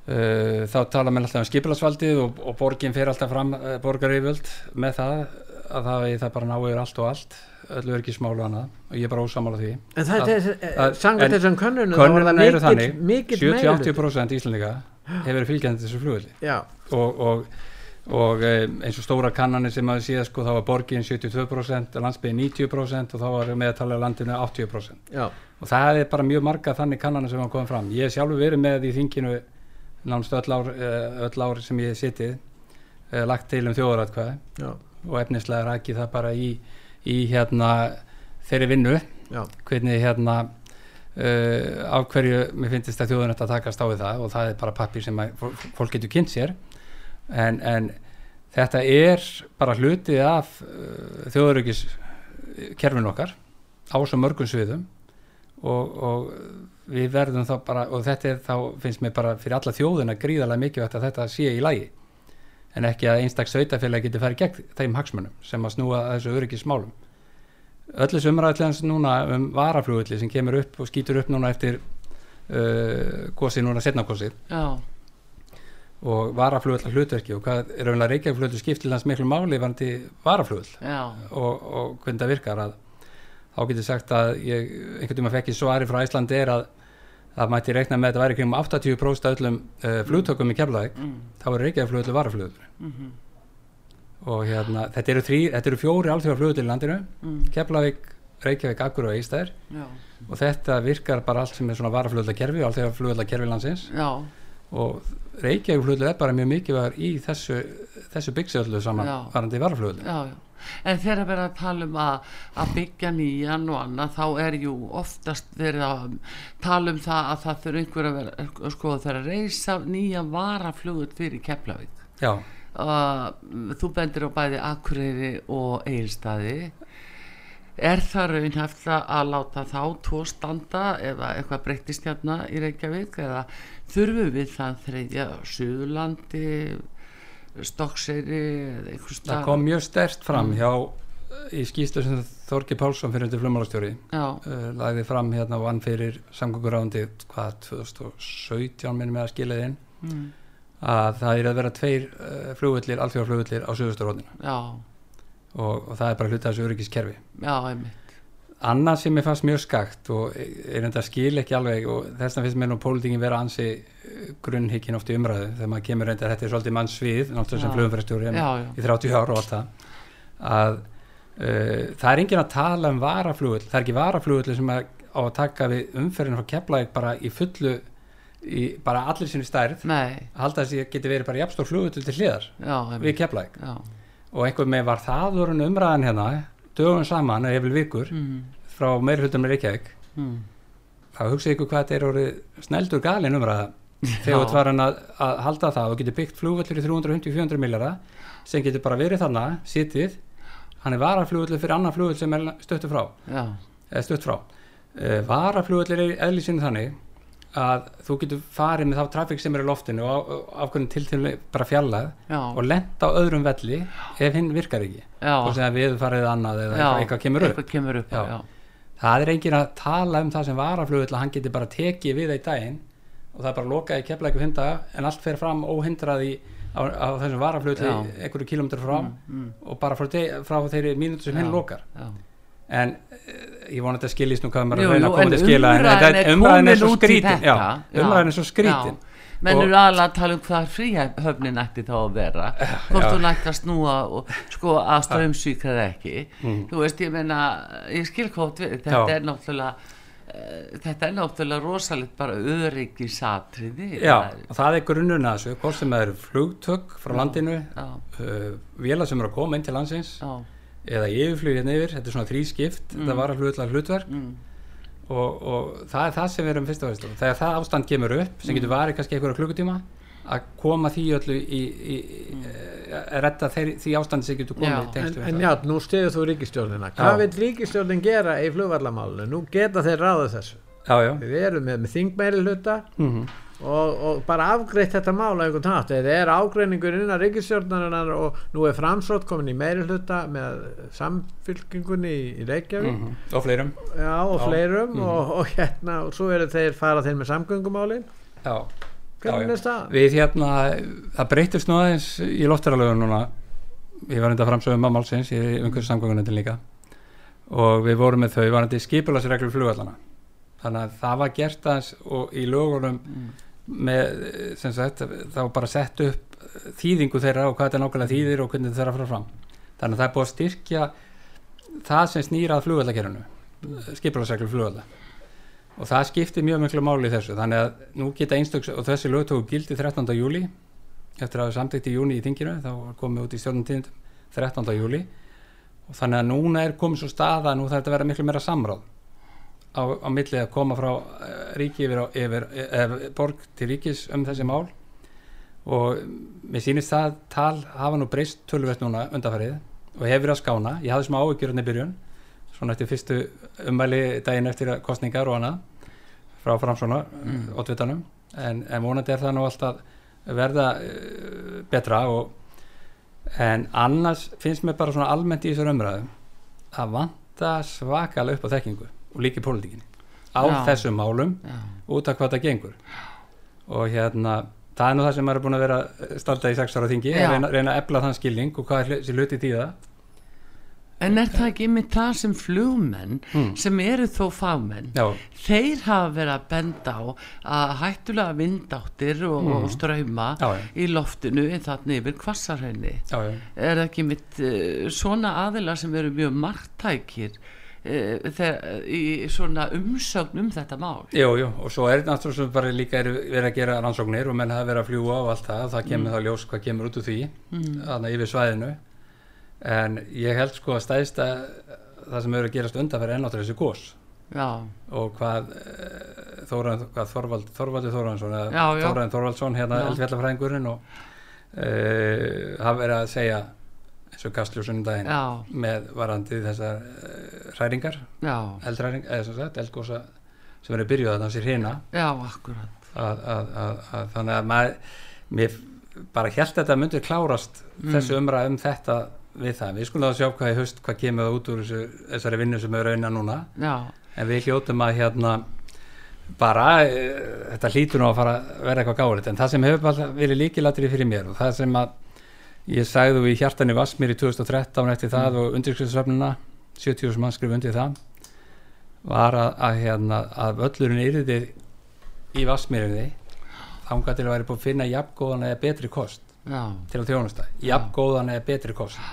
uh, þá tala mér alltaf um skipilagsvaldið og, og borgin fyrir alltaf fram uh, borgarífjöld með það að það, það bara náður allt og allt öllu er ekki smálu hana og ég er bara ósamála því. En það er sanga þessum könnunum könnunum eru þannig 70-80% íslendinga hefur fylgjandi þessu flugveldi og, og og eh, eins og stóra kannanir sem að síðan sko þá var borgin 72% landsbygðin 90% og þá var meðtalið landinu 80% Já. og það er bara mjög marga þannig kannanir sem hafa komið fram. Ég hef sjálfur verið með í þinginu nánast öll ár, eh, öll ár sem ég hef sittið eh, lagt til um þjóðaratkvæði og efnislega rækki það bara í, í hérna þeirri vinnu. Já. hvernig hérna uh, af hverju mér finnst þetta þjóðun að takast á við það og það er bara pappir sem að, fólk getur kynnt sér. En, en þetta er bara hluti af uh, þjóðurökis kerfin okkar á svo mörgum sviðum og, og við verðum þá bara og þetta er þá finnst mér bara fyrir alla þjóðuna gríðarlega mikilvægt að þetta sé í lægi en ekki að einstaklega sveitafélag getur farið gegn þeim hagsmunum sem að snúa að þessu öryggismálum. Öllu sumraðallans núna um varaflugulli sem kemur upp og skýtur upp núna eftir uh, gósið núna setnafgósið og varaflugvöld að hlutverki og hvað er auðvitað Reykjavík skiptilans miklu máli varandi varaflugvöld og, og hvernig það virkar að þá getur sagt að ég, einhvern að fekk ég svari frá Æslandi er að það mætti reikna með að þetta væri kring 80% af öllum uh, flugtökum í Keflavík. Mm. þá er Reykjavík flugvöldu varaflugvöld mm -hmm. og hérna þetta eru, þrý, þetta eru fjóri alþjóða flugvöldu í landinu. Mm. Keflavík, Reykjavík, Akkur og Eistær og þetta virkar bara allt sem er svona varaflugvölda kerfi, alþjóða flugvölda kerfi landsins. Já. og Reykjavík fluglu er bara mjög mikilvægur í þessu, þessu byggsöldu saman varandi varafluglu en þegar við erum að tala um að, að byggja nýjan og annað þá er jú oftast verið að tala um það að það þurfa einhver að vera sko þegar að reysa nýja varaflugul fyrir Keflavík. Uh, þú bendir á bæði Akureyri og Eilstaði er það raunhæft að láta þá tvo standa eða eitthvað breyttist hérna í Reykjavík eða þurfum við það þreyðja Suðurlandi Stokkseyri það kom mjög stert fram mm. hjá í skýstu sem Þorki Pálsson fyrir undir flumálastjóri uh, lagði fram hérna vann fyrir samgöngurándi hvað 2017 minnum með að skilja þinn mm. að það er að vera tveir uh, flugvöldir, alþjóðarflugvöldir á Suðursturhóðinu og, og það er bara hluta þessu öryggiskerfi. Já, einmitt Annað sem ég fannst mjög skakt og er enda skil ekki alveg og þess vegna finnst mér nú pólitingin vera ansi eh, grunnhyggin oft í umræðu. Þegar maður kemur reynda þetta er svolítið mann svið náttúrulega sem flugumfærastjóri í 30 ára og allt það að uh, það er engin að tala um varaflugull, það er ekki varaflugull sem er á að taka við umferðinu frá Keflavík bara í fullu í bara allir sinni stærð. Nei, halda þess að geti verið bara jafnstór flugull til hliðar já, við Keflavík. Já, og einhver með var það voru umræðan hérna dögum saman eða yfir vikur mm, frá meiri hlutum með Reykjavík mm, þá hugsaðu ykkur hvað þetta er orðið snældur galin umræða þegar þú hann að, að halda það og getur byggt flugvöllur í 350-400 millara sem getur bara verið þarna, sitið hann er varaflugvöllur fyrir annan flugvöll sem er stöttu frá, stutt frá. Uh, varaflugvöllur er eðlisinu þannig að þú getur farið með þá trafík sem er í loftinu og afkvörðin til til bara fjallað já, og lent á öðrum velli ef hinn virkar ekki. Já, og sem að við farið annað eða já, eitthvað, kemur upp. Eitthvað kemur upp, það er engin að tala um það sem varaflugvill að hann geti bara tekið við það í daginn og það er bara lokað í kefla eitthvað finna en allt fer fram óhindrað í á, á þessum varaflugvill einhverju kilómetrar frá mm, mm, og bara frá, frá þeirri mínútu sem hinn lokar. Já. en ég vona að þetta skiljist nú hvað maður Jú, að reyna að koma til að skila en umræðan þetta- er er svo skrítin umræðan er svo skrítin Já. menn Og- aðalega að tala um hvað fríhöfnin ætti þá að vera hvort já. hún ætti að snúa og sko að strömsvík eða ekki Mm. þú veist, ég meina, ég skil hvort við þetta Já. er náttúrulega uh, þetta er náttúrulega rosalegt bara öryggisatriði já, og það er grunnurinn að þessu hvort sem það eru flugtök frá Já. landinu uh, vélar sem eru að koma inn til landsins já, eða yfirflug hérna yfir, þetta er svona þrískipt Mm. þetta varaflugvill hlutverk. Mm, og, og það er það sem við erum fyrst og fyrst þegar það ástand kemur upp sem getur varið kannski einhverja klukkutíma að koma því öllu í, í, í að redda þeir, því ástandi sem getur komið Já. í En, en já, nú stiður þú ríkistjórnina hvað vil ríkistjórnin gera í flugvallamálinu nú geta þeir ráða þessu. Já, já. við erum með, með þingmeiri hluta Mm og, og bara afgreitt þetta mál á einhvern hátt. Eða er ágreiningur innan ríkistjórnarinnar og nú er framsótt komin í meiri hluta með samfylkingunni í, í Reykjavík. Og fleirum. Já, og fleirum Mhm. og, og hérna og svo eru þeir fara þeir með samgöngumálin. Já. Já, við hérna það breytist nú aðeins í loftaralögun núna. Ég var enda framsögum að málsins í umhverjum samgöngunendin líka. Og við vorum með þau varandi skipulasreglur flugvallana þannig að það var gert aðeins og í lögunum með sem sagt þá bara sett upp þýðingu þeirra og hvað þetta nákvæmlega þýðir og hvernig þetta þeirra frá fram þannig að það er búið að styrkja það sem snýrað flugvallakerfinu skipulasreglur flugvalla og það skiptir mjög miklu máli í þessu þannig að nú geta einstöks og þessi lög tóku gildi 13. júli eftir að hafa samtækt í júni í þinginu þá var komið út í stjórnumtíðindum 13. júli og þannig að núna er komið svo staða nú þarf þetta að vera miklu meira samráð á, á milli að koma frá uh, ríki yfir, á, yfir uh, borg til ríkis um þessi mál. Og mér sýnist það tal hafa nú breyst tölvert núna undanfærið og hefur verið að skána. Ég hafði smá áhyggjur hérna í byrjun svona eftir fyrstu ummæli daginn eftir kostningar og annað frá framsóna mm. oddvitanum. En, en vonandi er það nú alltaf verða uh, betra og, en annars finnst mér bara svona almennt í þessar umræðum að vanta svakalega upp á þekkingu og líka í pólitíkinni á Já. þessum málum já, út af hvað það gengur og hérna það er nú það sem maður er búin að vera stalda í sex ára þingi, reyna, reyna að ebla þann skilning og hvað er hluti tíða en er það ekki með það sem flugmenn Mm. sem eru þó fagmenn já, þeir hafa verið að benda á að hættulega vindáttir og, og ströyma Mm. já, já, í loftinu en þarna yfir já. er það ekki mitt uh, svona aðilar sem eru mjög margtækir uh, þegar, í svona umsögn um þetta mál. Jú, jú, og svo er náttúrulega svo bara líka er verið að gera rannsóknir og menn hafa verið að fljúa og allt það, það kemur þá ljós hvað kemur út úr því, mm. þarna yfir svæðinu. En ég held sko að stæðsta það sem hefur að gerast undanfæri er náttúrulega þessi gós já, og hvað uh, Þóran, hvað Þorvald, Þorvaldur já. Þóran Þorvaldsson hérna eldfjallafræðingurinn og uh, hafa verið að segja eins og kastljósunum daginn með varandi þessar uh, hræringar, já. eldræring eða sem sagt, eldgósa sem verið byrjuð að þessi hrina. Já, akkurat. Að, að, að, að þannig að maður mér bara held þetta myndir klárast þessu umræð um þetta við það, við skulum að sjá hvað í haust hvað kemur það út úr þessu, þessari vinnu sem er rauna núna, já, en við hljótum að hérna bara e, þetta hlýtur nú að fara að vera eitthvað gáðilegt en það sem hefur bara verið líkilatri fyrir mér og það sem að ég sagði þú í hjartan í Vassmýr í 2013 eftir það og undirskriftsöfnuna 70 mann skrif undir það var að, að, hérna, að völlurinn yrði í Vassmýrinni þangað til að væri búið að finna jafngóðan eða betri kost já. til að þjónusta, jafngóðan eða betri kost.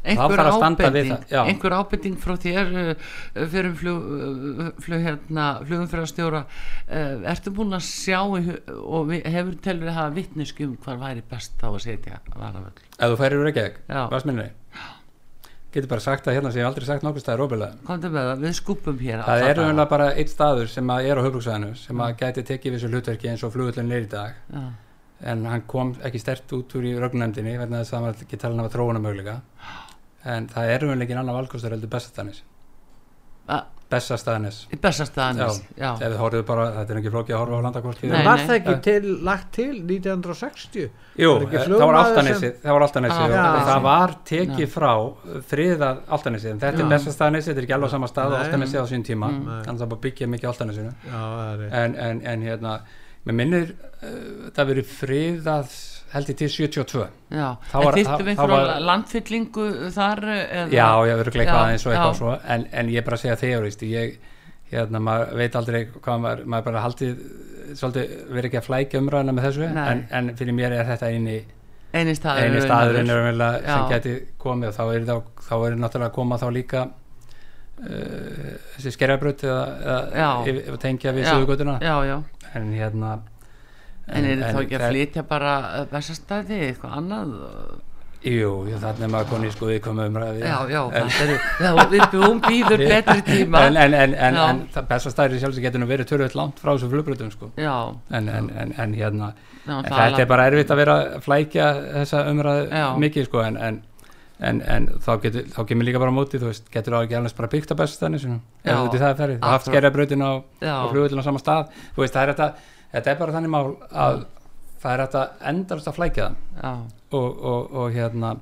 Einhver ábending, einhver ábending frá þér uh, fyrir flug, uh, flug hérna, flugumfærastjóra uh, ertu búin að sjá og hefur telur að hafa vittneskum hvað væri best þá að setja varavöld Ef þú færir úr ekki sminni getur bara sagt að hérna sem ég aldrei sagt nokkur staðir óbyrlega við skupum hér það er umvel bara eitt staður sem er á höfbruksvæðinu sem að gæti tekið þessu hlutverki eins og flugullin er í dag. Já. en hann kom ekki stert út úr í rögnunemdini verðan þess að það var ekki talin af að tróna möguleika en það er umvel ekki annar valkostur heldur bestastanis Bessastaðanis Bessastaðanis, já, já. Bara, þetta er ekki flókið að horfa á landakorti Var það ekki til, lagt til 1960? Jú, það var Altanesi það var Altanesi ah, og það var tekið já. frá friðað Altanesi en þetta er Bessastaðanis, þetta er ekki alveg sama stað og Altanesi á sín tíma, mm. þannig að það byggja mikið Altanesinu en, en, en hérna, mér minnir uh, það verið friðað held ég til 72 Já, en þýttum við einhverja landfyllingu þar? Eða? Já, ég verður ekki eitthvað eins og eitthvað svo. En, en ég bara segja þegar, ég hérna, maður veit aldrei hvað maður, maður bara haldið, svolítið verið ekki að flækja umræðina með þessu. En, en fyrir mér er þetta eini eini staður, eini staður sem geti komið. Og þá er, þá, þá er náttúrulega að koma þá líka uh, þessi skerjabröð eða tengja við sögugötuna en hérna En, en er þetta þá ekki að flytja bara bestastæði eitthvað annað? Jú, þannig að maður koni sko viðkvæmu umræði Já, já, er, já við búum býður betri tíma. En, en, en bestastæði sjálfsög getur nú verið törðið langt frá þessu flugbröðum sko. Já. En hérna, já, þetta er bara erfitt að vera að flækja þessa umræði mikið sko en En, en þá, getur, þá kemur líka bara móti þú veist, getur það ekki alveg bara byggt að bestastæðinu ef þú í það ferið, þú haft skerjabröðin á, á flugvöldinu á sama stað. Þú veist, það er þetta þetta er bara þannig mál að það er að endast að flækja það. Og, og, og hérna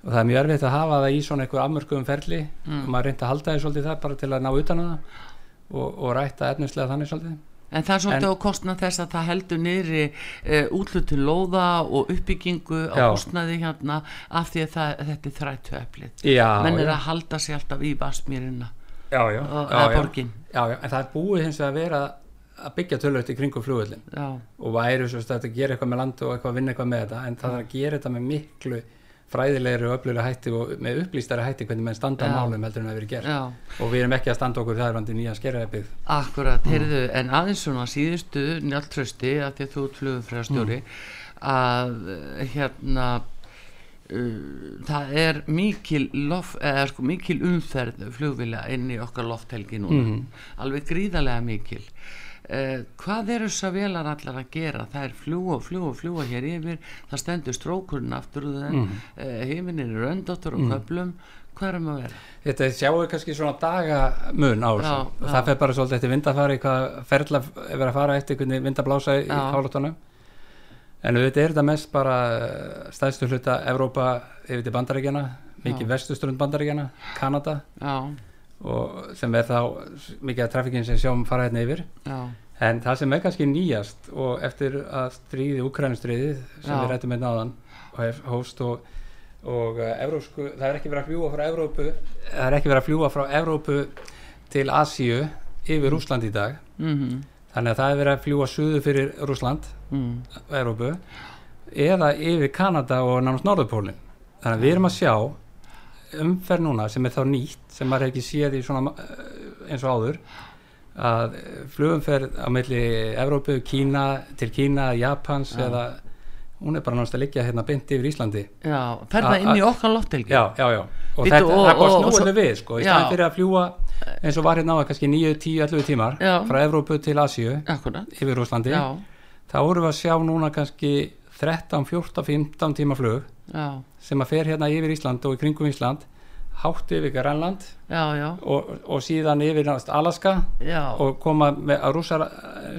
og það er mjög erfitt að hafa það í svona einhver afmörkuðum ferli. Mm. og maður reynda að halda því svolítið það bara til að ná utan að það. Og, og rætta etnuslega þannig svolítið. En það er svolítið en, á kostna þess að það heldur niðri e, útlutu lóða og uppbyggingu á já. kostnaði hérna af því að það, þetta er þrættu eflið menn er að halda sér alltaf í vasmýrina og eða borgin. Já, já, en það er búið hins vegar að vera að byggja tölvöld í kringum flugvöldin og væri svo að gera eitthvað með land og eitthvað að vinna eitthvað með þetta en það er að gera þetta með miklu fræðilegri og öflugri hætti og með upplýstari hætti hvernig maður standa á málum heldur en það verið gert Já. og við erum ekki að standa okkur þar vandi nýja skerraðið Akkurat, mm. heyrðu, en aðeins svona síðustu njáltrösti að því að þú flugum frá stjóri mm. að hérna uh, það er mikil lof, eða sko mikil umferð flugvila inn í okkar lofthelgi núna mm. alveg gríðarlega mikil Eh, hvað er þess að velar allar að gera? Það er fljúa fljúa fljúa hér yfir. Það stendur strókurinn aftur mm. eh, heiminin er öndóttur og mm. köplum hvað er um að vera? Þetta sjáum við kannski svona dagamun á þessu. Og það fer bara svolítið eftir vindafari hvað ferðla er að fara eftir hvernig vindablása í hálóttunum en auðvitað er þetta mest bara eh, stæðstu hluta Evrópa yfir til bandaríkjana mikið vestustrund bandaríkjana, Kanada. Já og sem er þá mikið af trafikinn sem sjáum fara hérna yfir Já. en það sem er kannski nýjast og eftir að stríði, Ukrænustriði sem Já. við rættum með náðan og hef hóst og, og uh, Evrósku, það er ekki verið að fljúa frá Evrópu það er ekki verið að fljúa frá Evrópu til Asíu yfir Úsland í dag mm -hmm. þannig að það er verið að fljúa suðu fyrir Úsland mm. Evrópu eða yfir Kanada og nánast Norðupólinn þannig að við erum að sjá umferð núna sem er þá nýtt sem maður ekki séð í svona eh, eins og áður að flugumferð á melli Evrópu, Kína, til Kína Japans já. eða hún er bara náttúrulega að liggja hérna byndi yfir Íslandi. Já, ferða inn í okkar loftelgi Já, já, já, og Bittu, þetta, og, það var snúinu við sko, í staðin fyrir að fljúa eins og var hérna á kannski 9, 10, 11 tímar já. frá Evrópu til Asíu yfir Úslandi þá vorum við að sjá núna kannski 13, 14, 15 tíma flug já. sem að fer hérna yfir Ísland og í kringum Ísland hátt yfir Grænland og, og síðan yfir Alaska og koma með að rúsa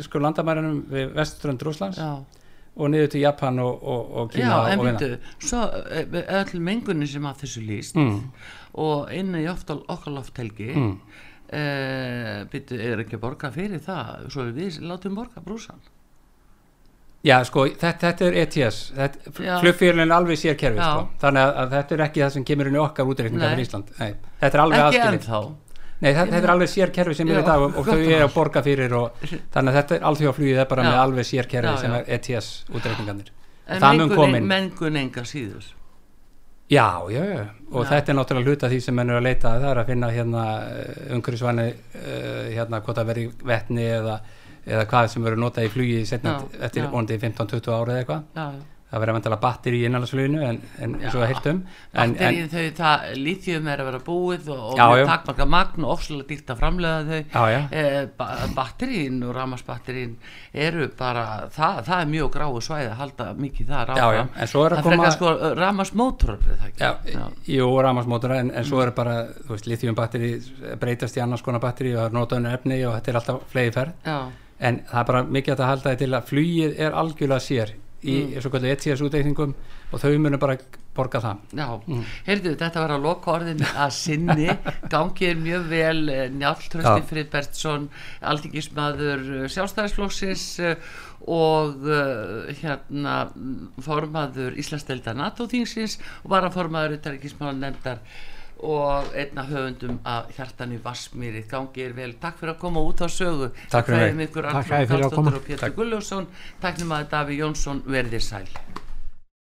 sko landamærinum við vestströnd Rúslands og niður til Japan og, og, og Kína Já, en veitu, svo eh, öll mengunni sem að þessu líst mm. og inn í okkar lofthelgi mm. e, byrju, er ekki borga fyrir það? Svo við látum borga brúsan Já, sko, þetta, þetta er ETS flugfélagin alveg sérkerfi sko. þannig að, þetta er ekki það sem kemur inn í okkar útreikninga fyrir Ísland. Nei, þetta er alveg aðskilit Nei, þetta, þetta er alveg sérkerfi sem er í dag og, og þau er að borga fyrir og þannig að þetta er allþjóðaflugið er bara já. með alveg sérkerfi sem er ETS útreikninganir En mengun, mengun enga síður. Já, já, já, og já. þetta er náttúrulega hluta því sem mennur að leita það er að finna hérna eh, umhverfisvæni uh, hérna hvort að veri vettni eða, eða hvað sem verður notað í flugi setna eftir 15-20 ára eða eitthvað. Það verður að vantala batteri í innanlandsfluginu en, en eins og að heiltum Batterið þau, það lítjum er að vera búið og, og takkmarka magn og ofslulega dýrt að framlega þau. Já, já. Eh, batterín og ramasbatterín eru bara, það, það er mjög gráu svæði að halda mikið þar áfram. Það frekar sko ramasmótor Jú, ramasmótor en, en svo er bara, þú veist, lítjum batteri breytast í annars konar batteri og það er notaðunni efni og þetta er alltaf flegi ferð en það er bara mikið að halda þetta til að flugið er algjörlega sér í mm. svo kallu ETS útreikningum og þau munum bara borga það Já, mm. heyrðu þetta var að loka orðin að sinni, gangið mjög vel eh, Njáltrösti Friðbertsson aldingismadur eh, sjálfstæðisflóksis eh, og hérna formaður Íslandsdelda NATO-þingsins og var að formaður utarikismála nefndar og einna höfundum að hjartan í Vassmýri gangi er vel, takk fyrir að koma út á sögu. Takk fyrir mig. Takk fyrir að koma. Pétur Gulljósson, takk. Fyrir að Daví Jónsson verðir sæl